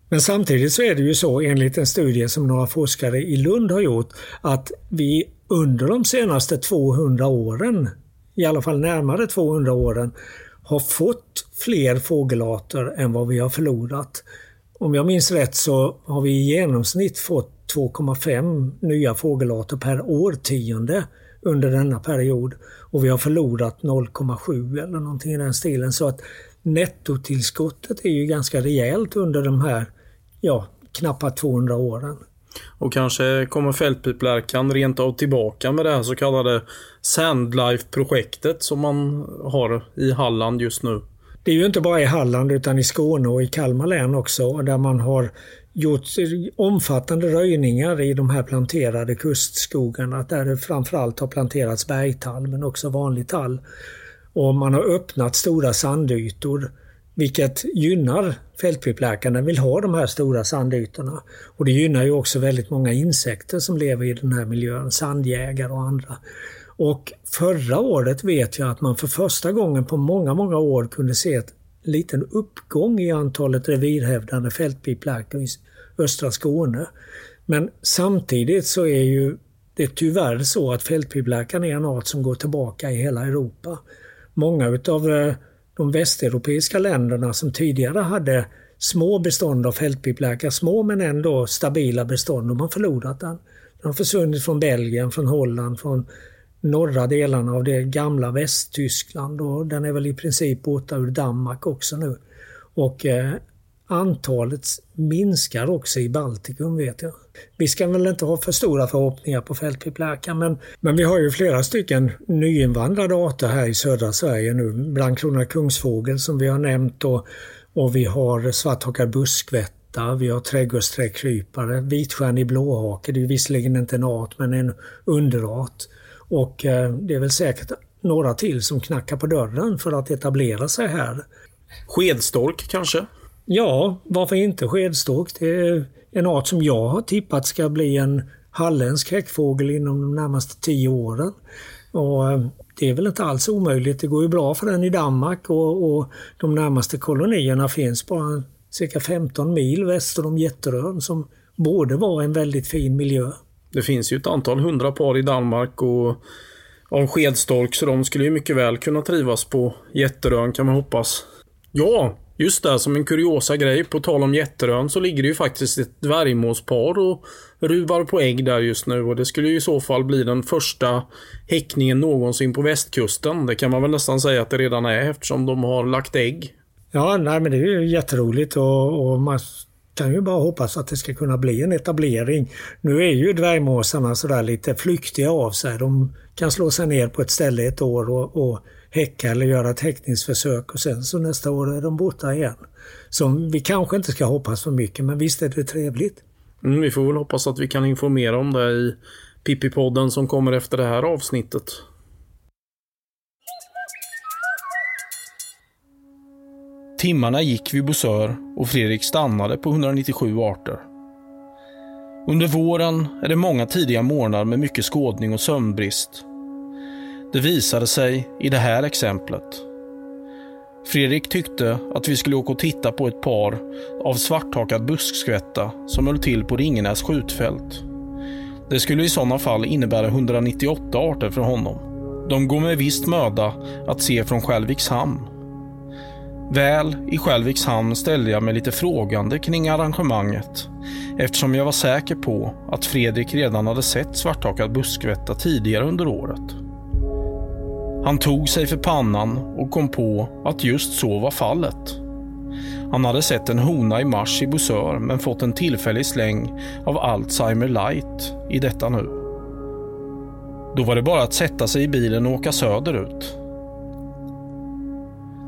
Men samtidigt så är det ju så enligt en studie som några forskare i Lund har gjort att vi under de senaste 200 åren, i alla fall närmare 200 åren, har fått fler fågelarter än vad vi har förlorat. Om jag minns rätt så har vi i genomsnitt fått 2,5 nya fågelarter per årtionde under denna period. Och vi har förlorat 0,7 eller någonting i den stilen. Så att nettotillskottet är ju ganska rejält under de här ja, knappa 200 åren. Och kanske kommer fältpiplärkan rent av tillbaka med det här så kallade Sandlife-projektet som man har i Halland just nu. Det är ju inte bara i Halland utan i Skåne och i Kalmar län också där man har gjort omfattande röjningar i de här planterade kustskogarna där det framförallt har planterats bergtall men också vanlig tall. Och man har öppnat stora sandytor vilket gynnar fältpipläkarna vill ha de här stora sandytorna. Och det gynnar ju också väldigt många insekter som lever i den här miljön, sandjägare och andra. Och förra året vet jag att man för första gången på många, många år kunde se ett liten uppgång i antalet revirhävdande fältpiplärkor i östra Skåne. Men samtidigt så är ju det tyvärr så att fältpiplärkan är en art som går tillbaka i hela Europa. Många utav eh, de västeuropeiska länderna som tidigare hade små bestånd av fältpiplärka, små men ändå stabila bestånd, de har förlorat den. Den har försvunnit från Belgien, från Holland, från norra delarna av det gamla Västtyskland och den är väl i princip borta ur Danmark också nu. Och eh, antalet minskar också i Baltikum vet jag. Vi ska väl inte ha för stora förhoppningar på fältpiplärkan men, men vi har ju flera stycken nyinvandrade arter här i södra Sverige nu. Blankkrona kungsfågel som vi har nämnt och, och vi har svarthakad buskvätta, vi har trädgårdsträdkrypare, vitstjärnig blåhake, det är visserligen inte en art men en underart. Och eh, det är väl säkert några till som knackar på dörren för att etablera sig här. Skedstork kanske? Ja, varför inte skedstork? Det är en art som jag har tippat ska bli en halländsk häckfågel inom de närmaste tio åren. Och eh, det är väl inte alls omöjligt. Det går ju bra för den i Danmark och, och de närmaste kolonierna finns bara cirka 15 mil väster om Jätterön som borde vara en väldigt fin miljö. Det finns ju ett antal hundra par i Danmark och av skedstork så de skulle ju mycket väl kunna trivas på Jätterön kan man hoppas. Ja, just det, som en kuriosa grej. På tal om Jätterön så ligger det ju faktiskt ett dvärgmåspar och ruvar på ägg där just nu och det skulle ju i så fall bli den första häckningen någonsin på västkusten. Det kan man väl nästan säga att det redan är eftersom de har lagt ägg. Ja, nej men det är ju jätteroligt och, och man kan ju bara hoppas att det ska kunna bli en etablering. Nu är ju dvärgmåsarna sådär lite flyktiga av sig. De kan slå sig ner på ett ställe ett år och, och häcka eller göra ett häckningsförsök och sen så nästa år är de borta igen. Så vi kanske inte ska hoppas för mycket men visst är det trevligt. Mm, vi får väl hoppas att vi kan informera om det i Pippi-podden som kommer efter det här avsnittet. Timmarna gick vid Bosör och Fredrik stannade på 197 arter. Under våren är det många tidiga morgnar med mycket skådning och sömnbrist. Det visade sig i det här exemplet. Fredrik tyckte att vi skulle åka och titta på ett par av svarthakad buskskvätta som höll till på Ringenäs skjutfält. Det skulle i sådana fall innebära 198 arter för honom. De går med visst möda att se från Skälviks hamn. Väl i Skälviks hamn ställde jag mig lite frågande kring arrangemanget eftersom jag var säker på att Fredrik redan hade sett svarthakad buskvätta tidigare under året. Han tog sig för pannan och kom på att just så var fallet. Han hade sett en hona i mars i Bosör men fått en tillfällig släng av Alzheimer light i detta nu. Då var det bara att sätta sig i bilen och åka söderut.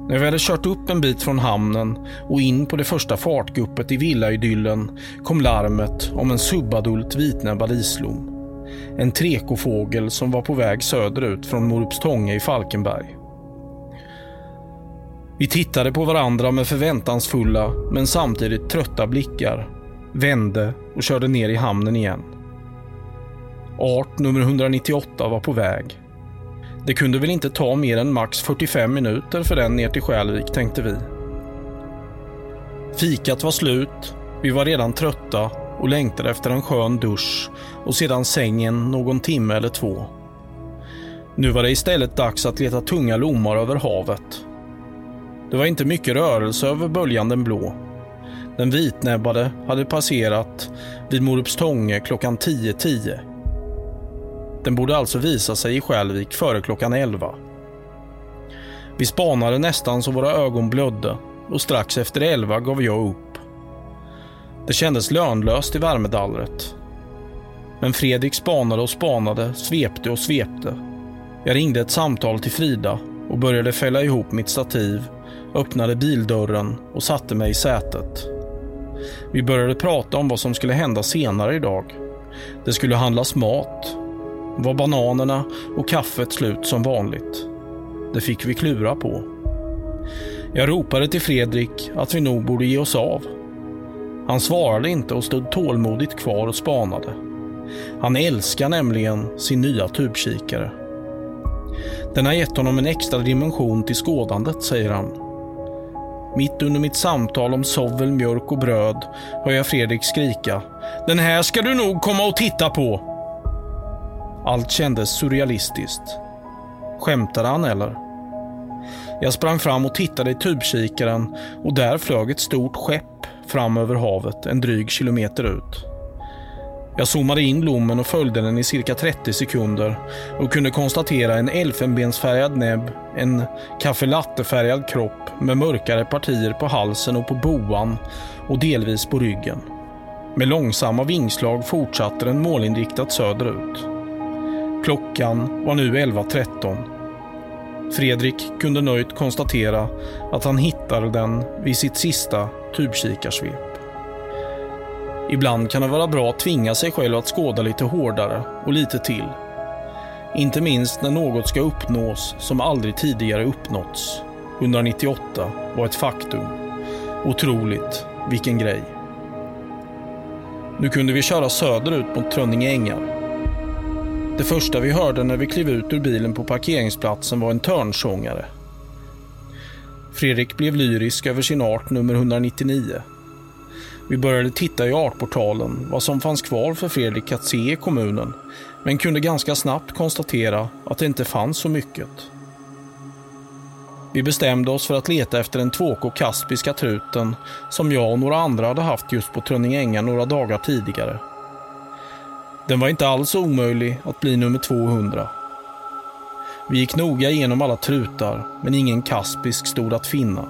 När vi hade kört upp en bit från hamnen och in på det första fartguppet i villaidyllen kom larmet om en subadult vitnäbbad islom. En trekofågel som var på väg söderut från Morupstånge i Falkenberg. Vi tittade på varandra med förväntansfulla men samtidigt trötta blickar, vände och körde ner i hamnen igen. Art nummer 198 var på väg. Det kunde väl inte ta mer än max 45 minuter för den ner till Skälvik, tänkte vi. Fikat var slut, vi var redan trötta och längtade efter en skön dusch och sedan sängen någon timme eller två. Nu var det istället dags att leta tunga lommar över havet. Det var inte mycket rörelse över böljan den blå. Den vitnäbbade hade passerat vid Morupstånge klockan 10.10. .10. Den borde alltså visa sig i Skälvik före klockan 11. Vi spanade nästan så våra ögon blödde och strax efter 11 gav jag upp. Det kändes lönlöst i värmedallret. Men Fredrik spanade och spanade, svepte och svepte. Jag ringde ett samtal till Frida och började fälla ihop mitt stativ, öppnade bildörren och satte mig i sätet. Vi började prata om vad som skulle hända senare idag. Det skulle handlas mat. Var bananerna och kaffet slut som vanligt? Det fick vi klura på. Jag ropade till Fredrik att vi nog borde ge oss av. Han svarade inte och stod tålmodigt kvar och spanade. Han älskar nämligen sin nya tubkikare. Den har gett honom en extra dimension till skådandet, säger han. Mitt under mitt samtal om sovel, mjölk och bröd hör jag Fredrik skrika. Den här ska du nog komma och titta på! Allt kändes surrealistiskt. Skämtade han eller? Jag sprang fram och tittade i tubkikaren och där flög ett stort skepp fram över havet en dryg kilometer ut. Jag zoomade in lommen och följde den i cirka 30 sekunder och kunde konstatera en elfenbensfärgad näbb, en kaffelattefärgad kropp med mörkare partier på halsen och på boan och delvis på ryggen. Med långsamma vingslag fortsatte den målinriktat söderut. Klockan var nu 11.13. Fredrik kunde nöjt konstatera att han hittade den vid sitt sista tubkikarsvep. Ibland kan det vara bra att tvinga sig själv att skåda lite hårdare och lite till. Inte minst när något ska uppnås som aldrig tidigare uppnåtts. 198 var ett faktum. Otroligt, vilken grej. Nu kunde vi köra söderut mot Trönninge ängar. Det första vi hörde när vi klev ut ur bilen på parkeringsplatsen var en törnsångare. Fredrik blev lyrisk över sin art nummer 199. Vi började titta i artportalen vad som fanns kvar för Fredrik att se i kommunen men kunde ganska snabbt konstatera att det inte fanns så mycket. Vi bestämde oss för att leta efter den 2K kaspiska truten som jag och några andra hade haft just på Trönninge några dagar tidigare. Den var inte alls omöjlig att bli nummer 200. Vi gick noga igenom alla trutar, men ingen kaspisk stod att finna.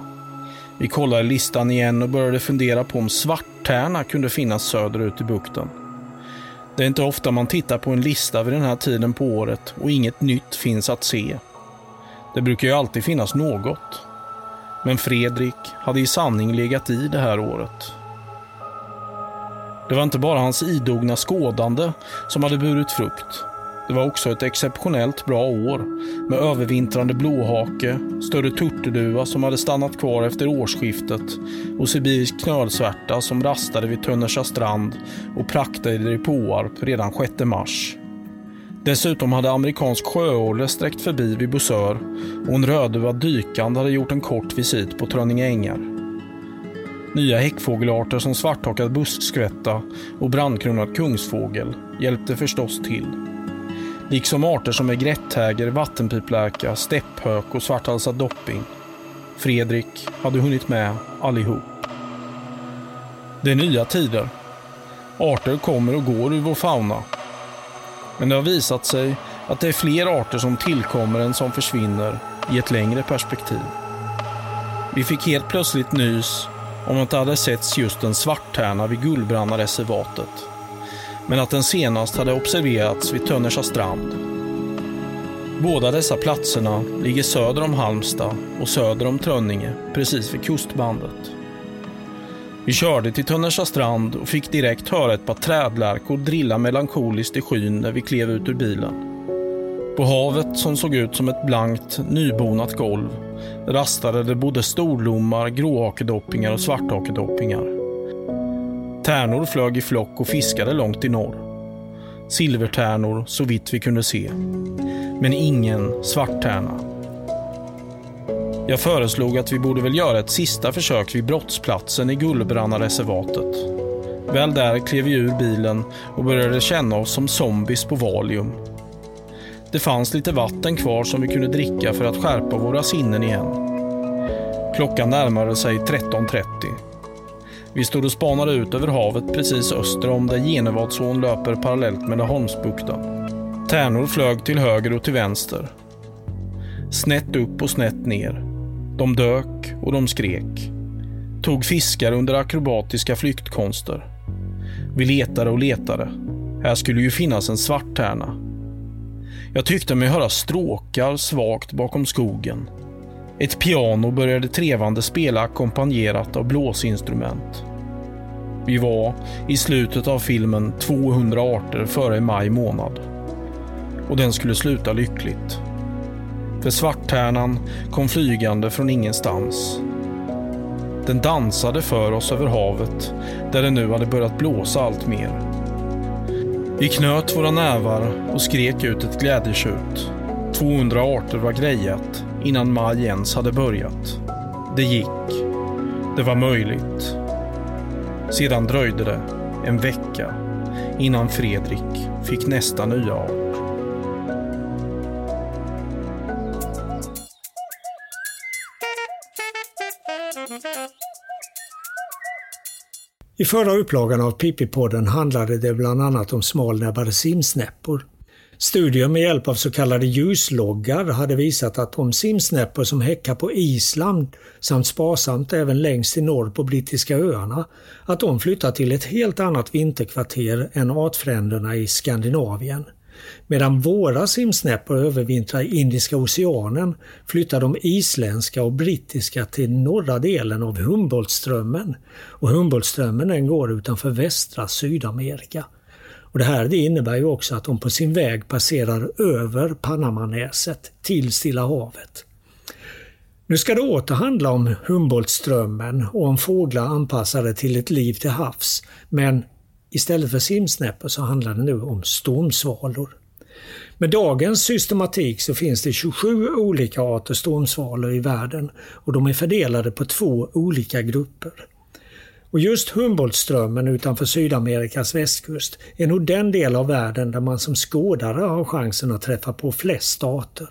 Vi kollade listan igen och började fundera på om svarttärna kunde finnas söderut i bukten. Det är inte ofta man tittar på en lista vid den här tiden på året och inget nytt finns att se. Det brukar ju alltid finnas något. Men Fredrik hade i sanning legat i det här året. Det var inte bara hans idogna skådande som hade burit frukt. Det var också ett exceptionellt bra år med övervintrande blåhake, större turturduva som hade stannat kvar efter årsskiftet och sibirisk knölsvärta som rastade vid Tönnersa strand och praktade i Påarp redan 6 mars. Dessutom hade amerikansk sjöorre sträckt förbi vid Bosör och en rödduvad dykande hade gjort en kort visit på Trönninge ängar. Nya häckfågelarter som svarthakad buskskvätta och brandkronad kungsfågel hjälpte förstås till. Liksom arter som är grättäger, vattenpiplärka, stepphök och svarthalsad dopping. Fredrik hade hunnit med allihop. Det är nya tider. Arter kommer och går ur vår fauna. Men det har visat sig att det är fler arter som tillkommer än som försvinner i ett längre perspektiv. Vi fick helt plötsligt nys om att det hade setts just en svarttärna vid Gullbrannareservatet. Men att den senast hade observerats vid Tönnersa strand. Båda dessa platserna ligger söder om Halmstad och söder om Trönninge, precis vid kustbandet. Vi körde till Tönnersa strand och fick direkt höra ett par trädlärkor drilla melankoliskt i skyn när vi klev ut ur bilen. På havet som såg ut som ett blankt, nybonat golv rastade det både storlommar, gråhakedoppingar och svarthakedoppingar. Tärnor flög i flock och fiskade långt i norr. Silvertärnor så vitt vi kunde se. Men ingen svarttärna. Jag föreslog att vi borde väl göra ett sista försök vid brottsplatsen i Gullbrannareservatet. Väl där klev vi ur bilen och började känna oss som zombies på Valium. Det fanns lite vatten kvar som vi kunde dricka för att skärpa våra sinnen igen. Klockan närmade sig 13.30. Vi stod och spanade ut över havet precis öster om där Genevadsån löper parallellt med Laholmsbukten. Tärnor flög till höger och till vänster. Snett upp och snett ner. De dök och de skrek. Tog fiskar under akrobatiska flyktkonster. Vi letade och letade. Här skulle ju finnas en svarttärna. Jag tyckte mig höra stråkar svagt bakom skogen. Ett piano började trevande spela ackompanjerat av blåsinstrument. Vi var i slutet av filmen 200 arter före maj månad. Och den skulle sluta lyckligt. För svarttärnan kom flygande från ingenstans. Den dansade för oss över havet där det nu hade börjat blåsa allt mer. Vi knöt våra nävar och skrek ut ett glädjetjut. 200 arter var grejat innan maj ens hade börjat. Det gick. Det var möjligt. Sedan dröjde det en vecka innan Fredrik fick nästa nya art. I förra upplagan av Pippi-podden handlade det bland annat om smalnäbbade simsnäppor. Studier med hjälp av så kallade ljusloggar hade visat att de simsnäppor som häckar på Island samt sparsamt även längst i norr på Brittiska öarna, att de flyttar till ett helt annat vinterkvarter än artfränderna i Skandinavien. Medan våra simsnäppor övervintrar i Indiska oceanen flyttar de isländska och brittiska till norra delen av Humboldtströmmen. Och Humboldtströmmen den går utanför västra Sydamerika. Och det här det innebär ju också att de på sin väg passerar över Panamanäset till Stilla havet. Nu ska det åter handla om Humboldtströmmen och om fåglar anpassade till ett liv till havs. Men istället för simsnäppor så handlar det nu om stormsvalor. Med dagens systematik så finns det 27 olika arter stormsvalor i världen och de är fördelade på två olika grupper. Och just Humboldtströmmen utanför Sydamerikas västkust är nog den del av världen där man som skådare har chansen att träffa på flest arter.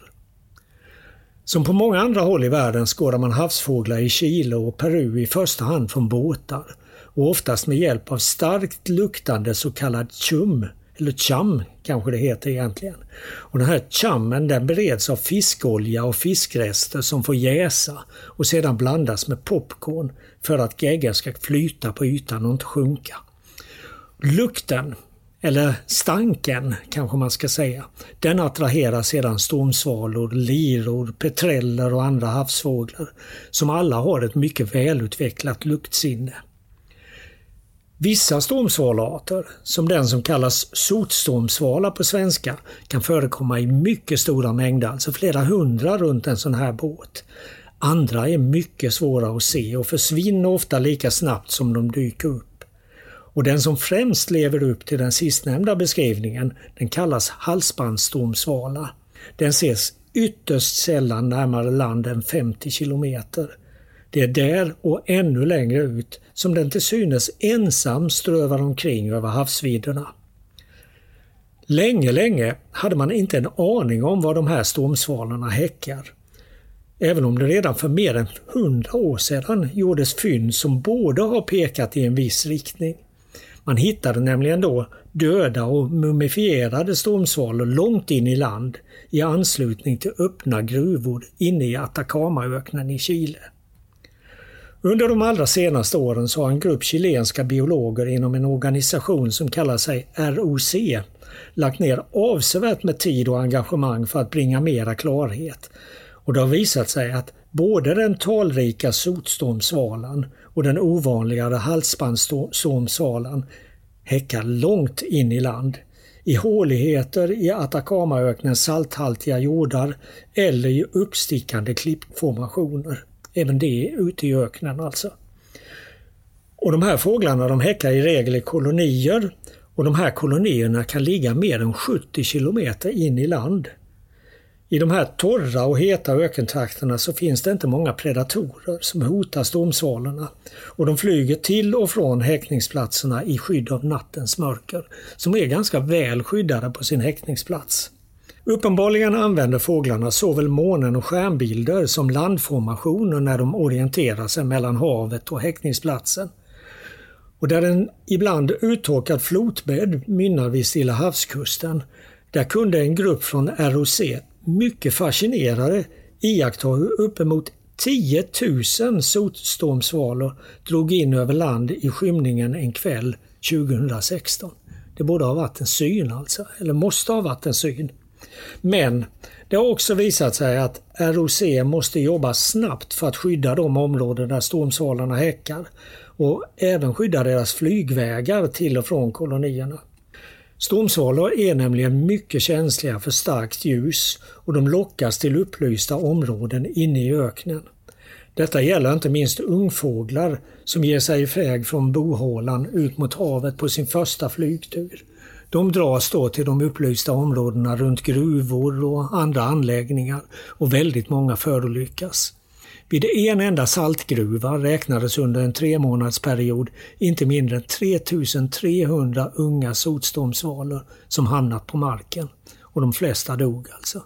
Som på många andra håll i världen skådar man havsfåglar i Chile och Peru i första hand från båtar och oftast med hjälp av starkt luktande så kallad chum, eller chum kanske det heter egentligen. Och den här chammen den bereds av fiskolja och fiskrester som får jäsa och sedan blandas med popcorn för att geggan ska flyta på ytan och inte sjunka. Lukten, eller stanken kanske man ska säga, den attraherar sedan stormsvalor, liror, petreller och andra havsfåglar som alla har ett mycket välutvecklat luktsinne. Vissa stormsvalarter, som den som kallas sotstormsvala på svenska, kan förekomma i mycket stora mängder, alltså flera hundra runt en sån här båt. Andra är mycket svåra att se och försvinner ofta lika snabbt som de dyker upp. Och den som främst lever upp till den sistnämnda beskrivningen, den kallas halsbandsstormsvala. Den ses ytterst sällan närmare land än 50 kilometer. Det är där och ännu längre ut som den till synes ensam strövar omkring över havsvidderna. Länge, länge hade man inte en aning om var de här stormsvalorna häckar. Även om det redan för mer än hundra år sedan gjordes fynd som både har pekat i en viss riktning. Man hittade nämligen då döda och mumifierade stormsvalor långt in i land i anslutning till öppna gruvor inne i Atacamaöknen i Chile. Under de allra senaste åren så har en grupp chilenska biologer inom en organisation som kallar sig ROC lagt ner avsevärt med tid och engagemang för att bringa mera klarhet. Och det har visat sig att både den talrika sotstormsvalan och den ovanligare halsbandsstormsvalan häckar långt in i land. I håligheter i Atacamaöknens salthaltiga jordar eller i uppstickande klippformationer. Även det ute i öknen alltså. Och de här fåglarna de häckar i regel i kolonier och de här kolonierna kan ligga mer än 70 kilometer in i land. I de här torra och heta ökentrakterna så finns det inte många predatorer som hotar stormsvalorna och de flyger till och från häckningsplatserna i skydd av nattens mörker som är ganska väl skyddade på sin häckningsplats. Uppenbarligen använder fåglarna såväl månen och stjärnbilder som landformationer när de orienterar sig mellan havet och häckningsplatsen. Och där en ibland uttorkad flotbädd mynnar vid Stilla havskusten, där kunde en grupp från ROC mycket fascinerade iaktta hur uppemot 10 000 sotstormsvalor drog in över land i skymningen en kväll 2016. Det borde ha varit en syn alltså, eller måste ha varit en syn. Men det har också visat sig att ROC måste jobba snabbt för att skydda de områden där stormsvalarna häckar och även skydda deras flygvägar till och från kolonierna. Stormsvalor är nämligen mycket känsliga för starkt ljus och de lockas till upplysta områden inne i öknen. Detta gäller inte minst ungfåglar som ger sig iväg från bohålan ut mot havet på sin första flygtur. De dras då till de upplysta områdena runt gruvor och andra anläggningar och väldigt många förolyckas. Vid en enda saltgruva räknades under en tre månadsperiod inte mindre än 3300 unga sotstormsvalor som hamnat på marken. Och de flesta dog alltså.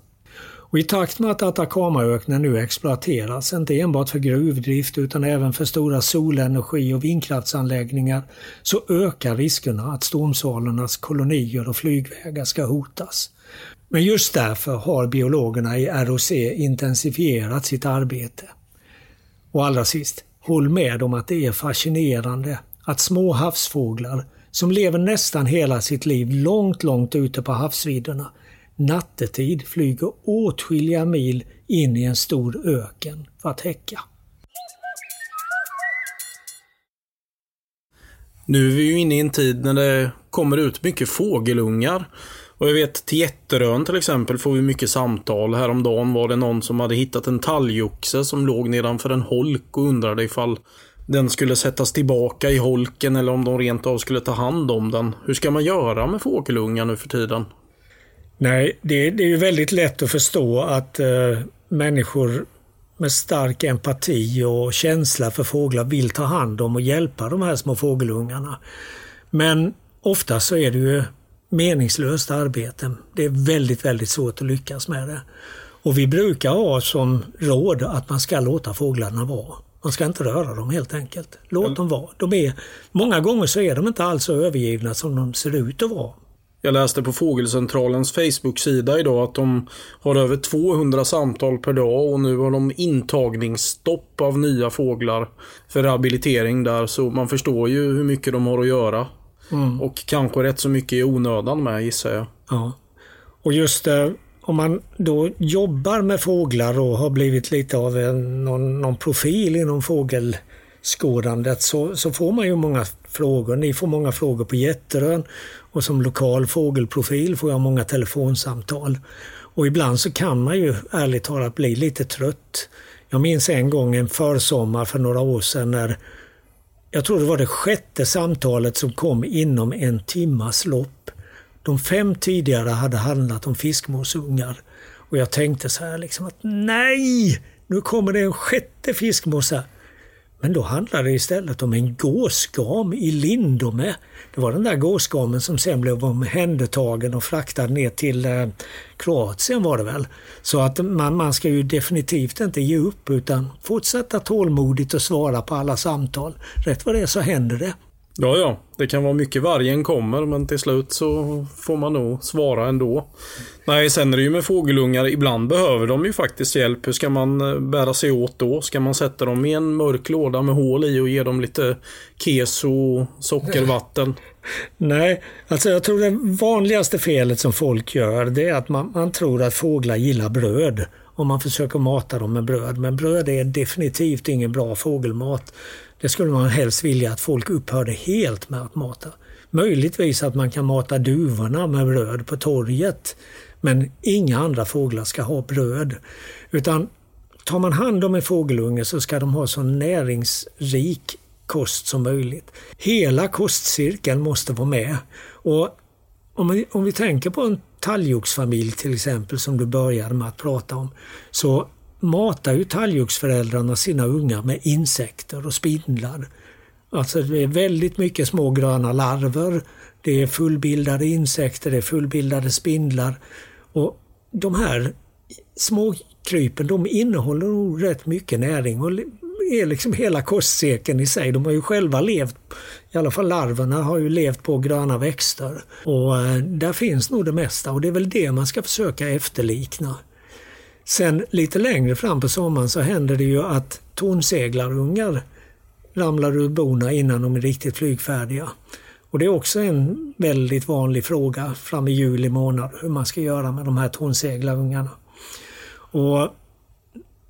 Och I takt med att Atacamaöknen nu exploateras, inte enbart för gruvdrift utan även för stora solenergi och vindkraftsanläggningar, så ökar riskerna att stormsvalornas kolonier och flygvägar ska hotas. Men just därför har biologerna i ROC intensifierat sitt arbete. Och allra sist, håll med om att det är fascinerande att små havsfåglar som lever nästan hela sitt liv långt, långt ute på havsvidderna nattetid flyger åtskilliga mil in i en stor öken för att häcka. Nu är vi ju inne i en tid när det kommer ut mycket fågelungar. Och jag vet till Jätterön till exempel får vi mycket samtal. Häromdagen var det någon som hade hittat en talgoxe som låg nedanför en holk och undrade ifall den skulle sättas tillbaka i holken eller om de rent av skulle ta hand om den. Hur ska man göra med fågelungar nu för tiden? Nej, det, det är ju väldigt lätt att förstå att eh, människor med stark empati och känsla för fåglar vill ta hand om och hjälpa de här små fågelungarna. Men ofta så är det ju meningslöst arbete. Det är väldigt, väldigt svårt att lyckas med det. Och vi brukar ha som råd att man ska låta fåglarna vara. Man ska inte röra dem helt enkelt. Låt mm. dem vara. De är, många gånger så är de inte alls så övergivna som de ser ut att vara. Jag läste på Fågelcentralens Facebook-sida idag att de har över 200 samtal per dag och nu har de intagningsstopp av nya fåglar för rehabilitering där. Så man förstår ju hur mycket de har att göra. Mm. Och kanske rätt så mycket i onödan med gissar jag. Ja. Och just det, eh, om man då jobbar med fåglar och har blivit lite av en, någon, någon profil inom fågelskådandet så, så får man ju många frågor. Ni får många frågor på Jätterön och som lokal fågelprofil får jag många telefonsamtal. Och ibland så kan man ju ärligt talat bli lite trött. Jag minns en gång en försommar för några år sedan när jag tror det var det sjätte samtalet som kom inom en timmas lopp. De fem tidigare hade handlat om fiskmåsungar. Och jag tänkte så här liksom att nej, nu kommer det en sjätte fiskmås här. Men då handlade det istället om en gåsgam i Lindome. Det var den där gåsgamen som sen blev omhändertagen och fraktad ner till eh, Kroatien var det väl. Så att man, man ska ju definitivt inte ge upp utan fortsätta tålmodigt och svara på alla samtal. Rätt vad det är så händer det. Ja, ja. Det kan vara mycket vargen kommer men till slut så får man nog svara ändå. Nej, sen är det ju med fågelungar. Ibland behöver de ju faktiskt hjälp. Hur ska man eh, bära sig åt då? Ska man sätta dem i en mörk låda med hål i och ge dem lite keso och sockervatten? Nej, alltså jag tror det vanligaste felet som folk gör det är att man, man tror att fåglar gillar bröd om man försöker mata dem med bröd. Men bröd är definitivt ingen bra fågelmat. Det skulle man helst vilja att folk upphörde helt med att mata. Möjligtvis att man kan mata duvorna med bröd på torget. Men inga andra fåglar ska ha bröd. Utan tar man hand om en fågelunge så ska de ha så näringsrik kost som möjligt. Hela kostcirkeln måste vara med. Och om vi, om vi tänker på en talgoxfamilj till exempel som du började med att prata om. Så matar ju talgoxföräldrarna sina ungar med insekter och spindlar. Alltså det är väldigt mycket små gröna larver, det är fullbildade insekter, det är fullbildade spindlar. Och de här små krypen de innehåller nog rätt mycket näring och är liksom hela kostcirkeln i sig. De har ju själva levt, i alla fall larverna har ju levt på gröna växter. Och eh, där finns nog det mesta och det är väl det man ska försöka efterlikna. Sen lite längre fram på sommaren så händer det ju att tornseglarungar ramlar ur bona innan de är riktigt flygfärdiga. Och det är också en väldigt vanlig fråga fram i juli månad hur man ska göra med de här tornseglarungarna. Och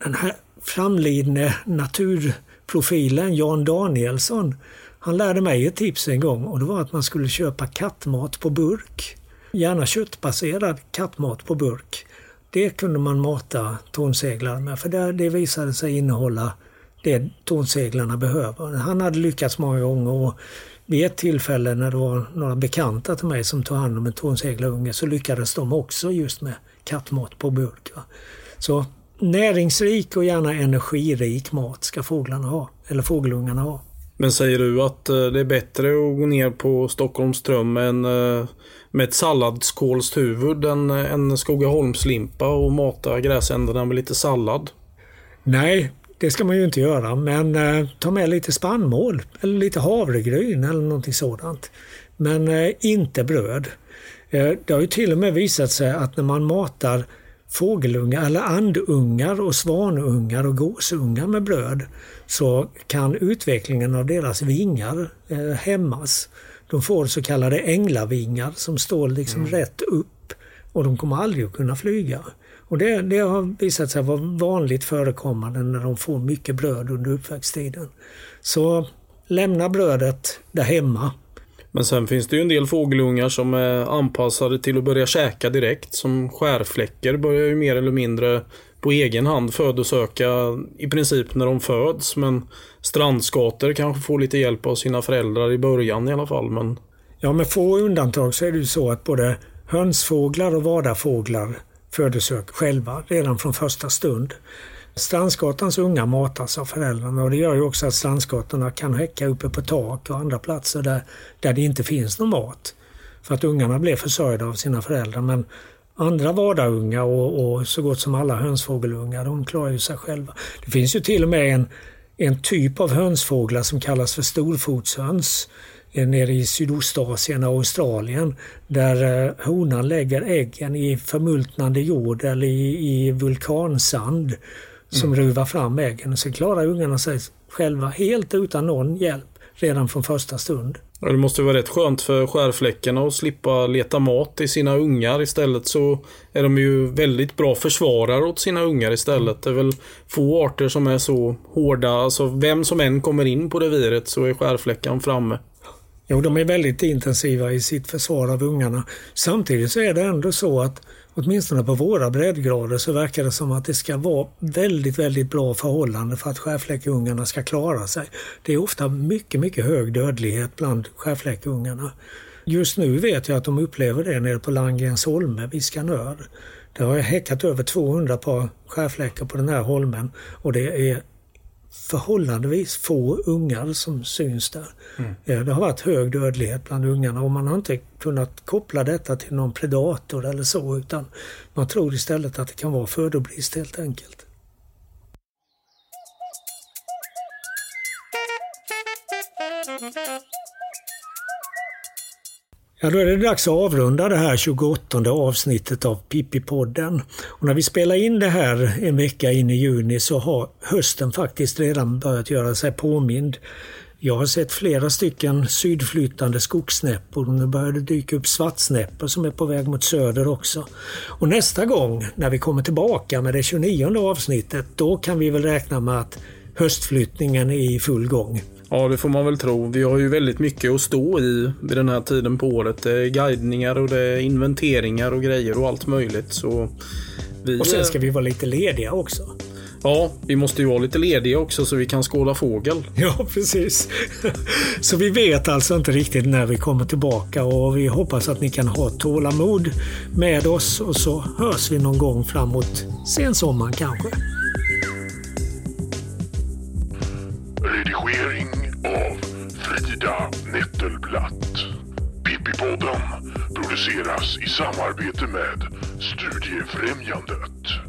den här framlidne naturprofilen Jan Danielsson han lärde mig ett tips en gång och det var att man skulle köpa kattmat på burk. gärna köttbaserad kattmat på burk. Det kunde man mata tonseglare med för det, det visade sig innehålla det tonseglarna behöver. Han hade lyckats många gånger och vid ett tillfälle när det var några bekanta till mig som tog hand om en tonseglarunge så lyckades de också just med kattmat på burk. Va? Så näringsrik och gärna energirik mat ska fåglarna ha, eller fågelungarna ha. Men säger du att eh, det är bättre att gå ner på Stockholms ström än, eh, med ett salladskålshuvud en, en Skogaholmslimpa och mata gräsänderna med lite sallad? Nej, det ska man ju inte göra, men eh, ta med lite spannmål eller lite havregryn eller någonting sådant. Men eh, inte bröd. Eh, det har ju till och med visat sig att när man matar fågelungar eller andungar och svanungar och gåsungar med bröd så kan utvecklingen av deras vingar eh, hämmas. De får så kallade änglavingar som står liksom Mm. rätt upp och de kommer aldrig att kunna flyga. Och det, det har visat sig vara vanligt förekommande när de får mycket bröd under uppväxttiden. Så lämna brödet där hemma. Men sen finns det ju en del fågelungar som är anpassade till att börja käka direkt. Som skärfläckar börjar ju mer eller mindre på egen hand födosöka i princip när de föds. Men strandskator kanske får lite hjälp av sina föräldrar i början i alla fall. Men Ja, med få undantag så är det ju så att både hönsfåglar och vadarfåglar födosöker själva redan från första stund. Strandskatans unga matas av föräldrarna och det gör ju också att strandskatorna kan häcka uppe på tak och andra platser där, där det inte finns någon mat. För att ungarna blir försörjda av sina föräldrar. Men andra vadarungar och, och så gott som alla hönsfågelungar, de klarar ju sig själva. Det finns ju till och med en, en typ av hönsfåglar som kallas för storfotshöns eh, nere i Sydostasien och Australien där eh, honan lägger äggen i förmultnande jord eller i, i vulkansand som ruvar fram äggen. Så klarar ungarna sig själva helt utan någon hjälp redan från första stund. Det måste vara rätt skönt för skärfläckarna att slippa leta mat till sina ungar. Istället så är de ju väldigt bra försvarare åt sina ungar istället. Det är väl få arter som är så hårda. Alltså vem som än kommer in på reviret så är skärfläckan framme. Jo, de är väldigt intensiva i sitt försvar av ungarna. Samtidigt så är det ändå så att åtminstone på våra breddgrader så verkar det som att det ska vara väldigt, väldigt bra förhållande för att skärfläckungarna ska klara sig. Det är ofta mycket, mycket hög dödlighet bland skärfläckungarna. Just nu vet jag att de upplever det nere på Landgrens holme vid Skanör. Där har jag häckat över 200 par skärfläckar på den här holmen och det är förhållandevis få ungar som syns där. Eh, Det har varit hög dödlighet bland ungarna och man har inte kunnat koppla detta till någon predator eller så utan man tror istället att det kan vara födobrist helt enkelt. Ja, då är det dags att avrunda det här 28 avsnittet av Pippi-podden. Och när vi spelar in det här en vecka in i juni så har hösten faktiskt redan börjat göra sig påmind. Jag har sett flera stycken sydflyttande skogssnäppor och nu börjar det dyka upp svartsnäppor som är på väg mot söder också. Och nästa gång när vi kommer tillbaka med det 29 avsnittet då kan vi väl räkna med att höstflyttningen är i full gång. Ja, det får man väl tro. Vi har ju väldigt mycket att stå i vid den här tiden på året. Det är guidningar och det är inventeringar och grejer och allt möjligt. Så vi, Och sen ska vi vara lite lediga också. Ja, vi måste ju vara lite lediga också så vi kan skåda fågel. Ja, precis. Så vi vet alltså inte riktigt när vi kommer tillbaka och vi hoppas att ni kan ha tålamod med oss och så hörs vi någon gång framåt sensommaren kanske. Frida Pippipodden produceras i samarbete med Studiefrämjandet.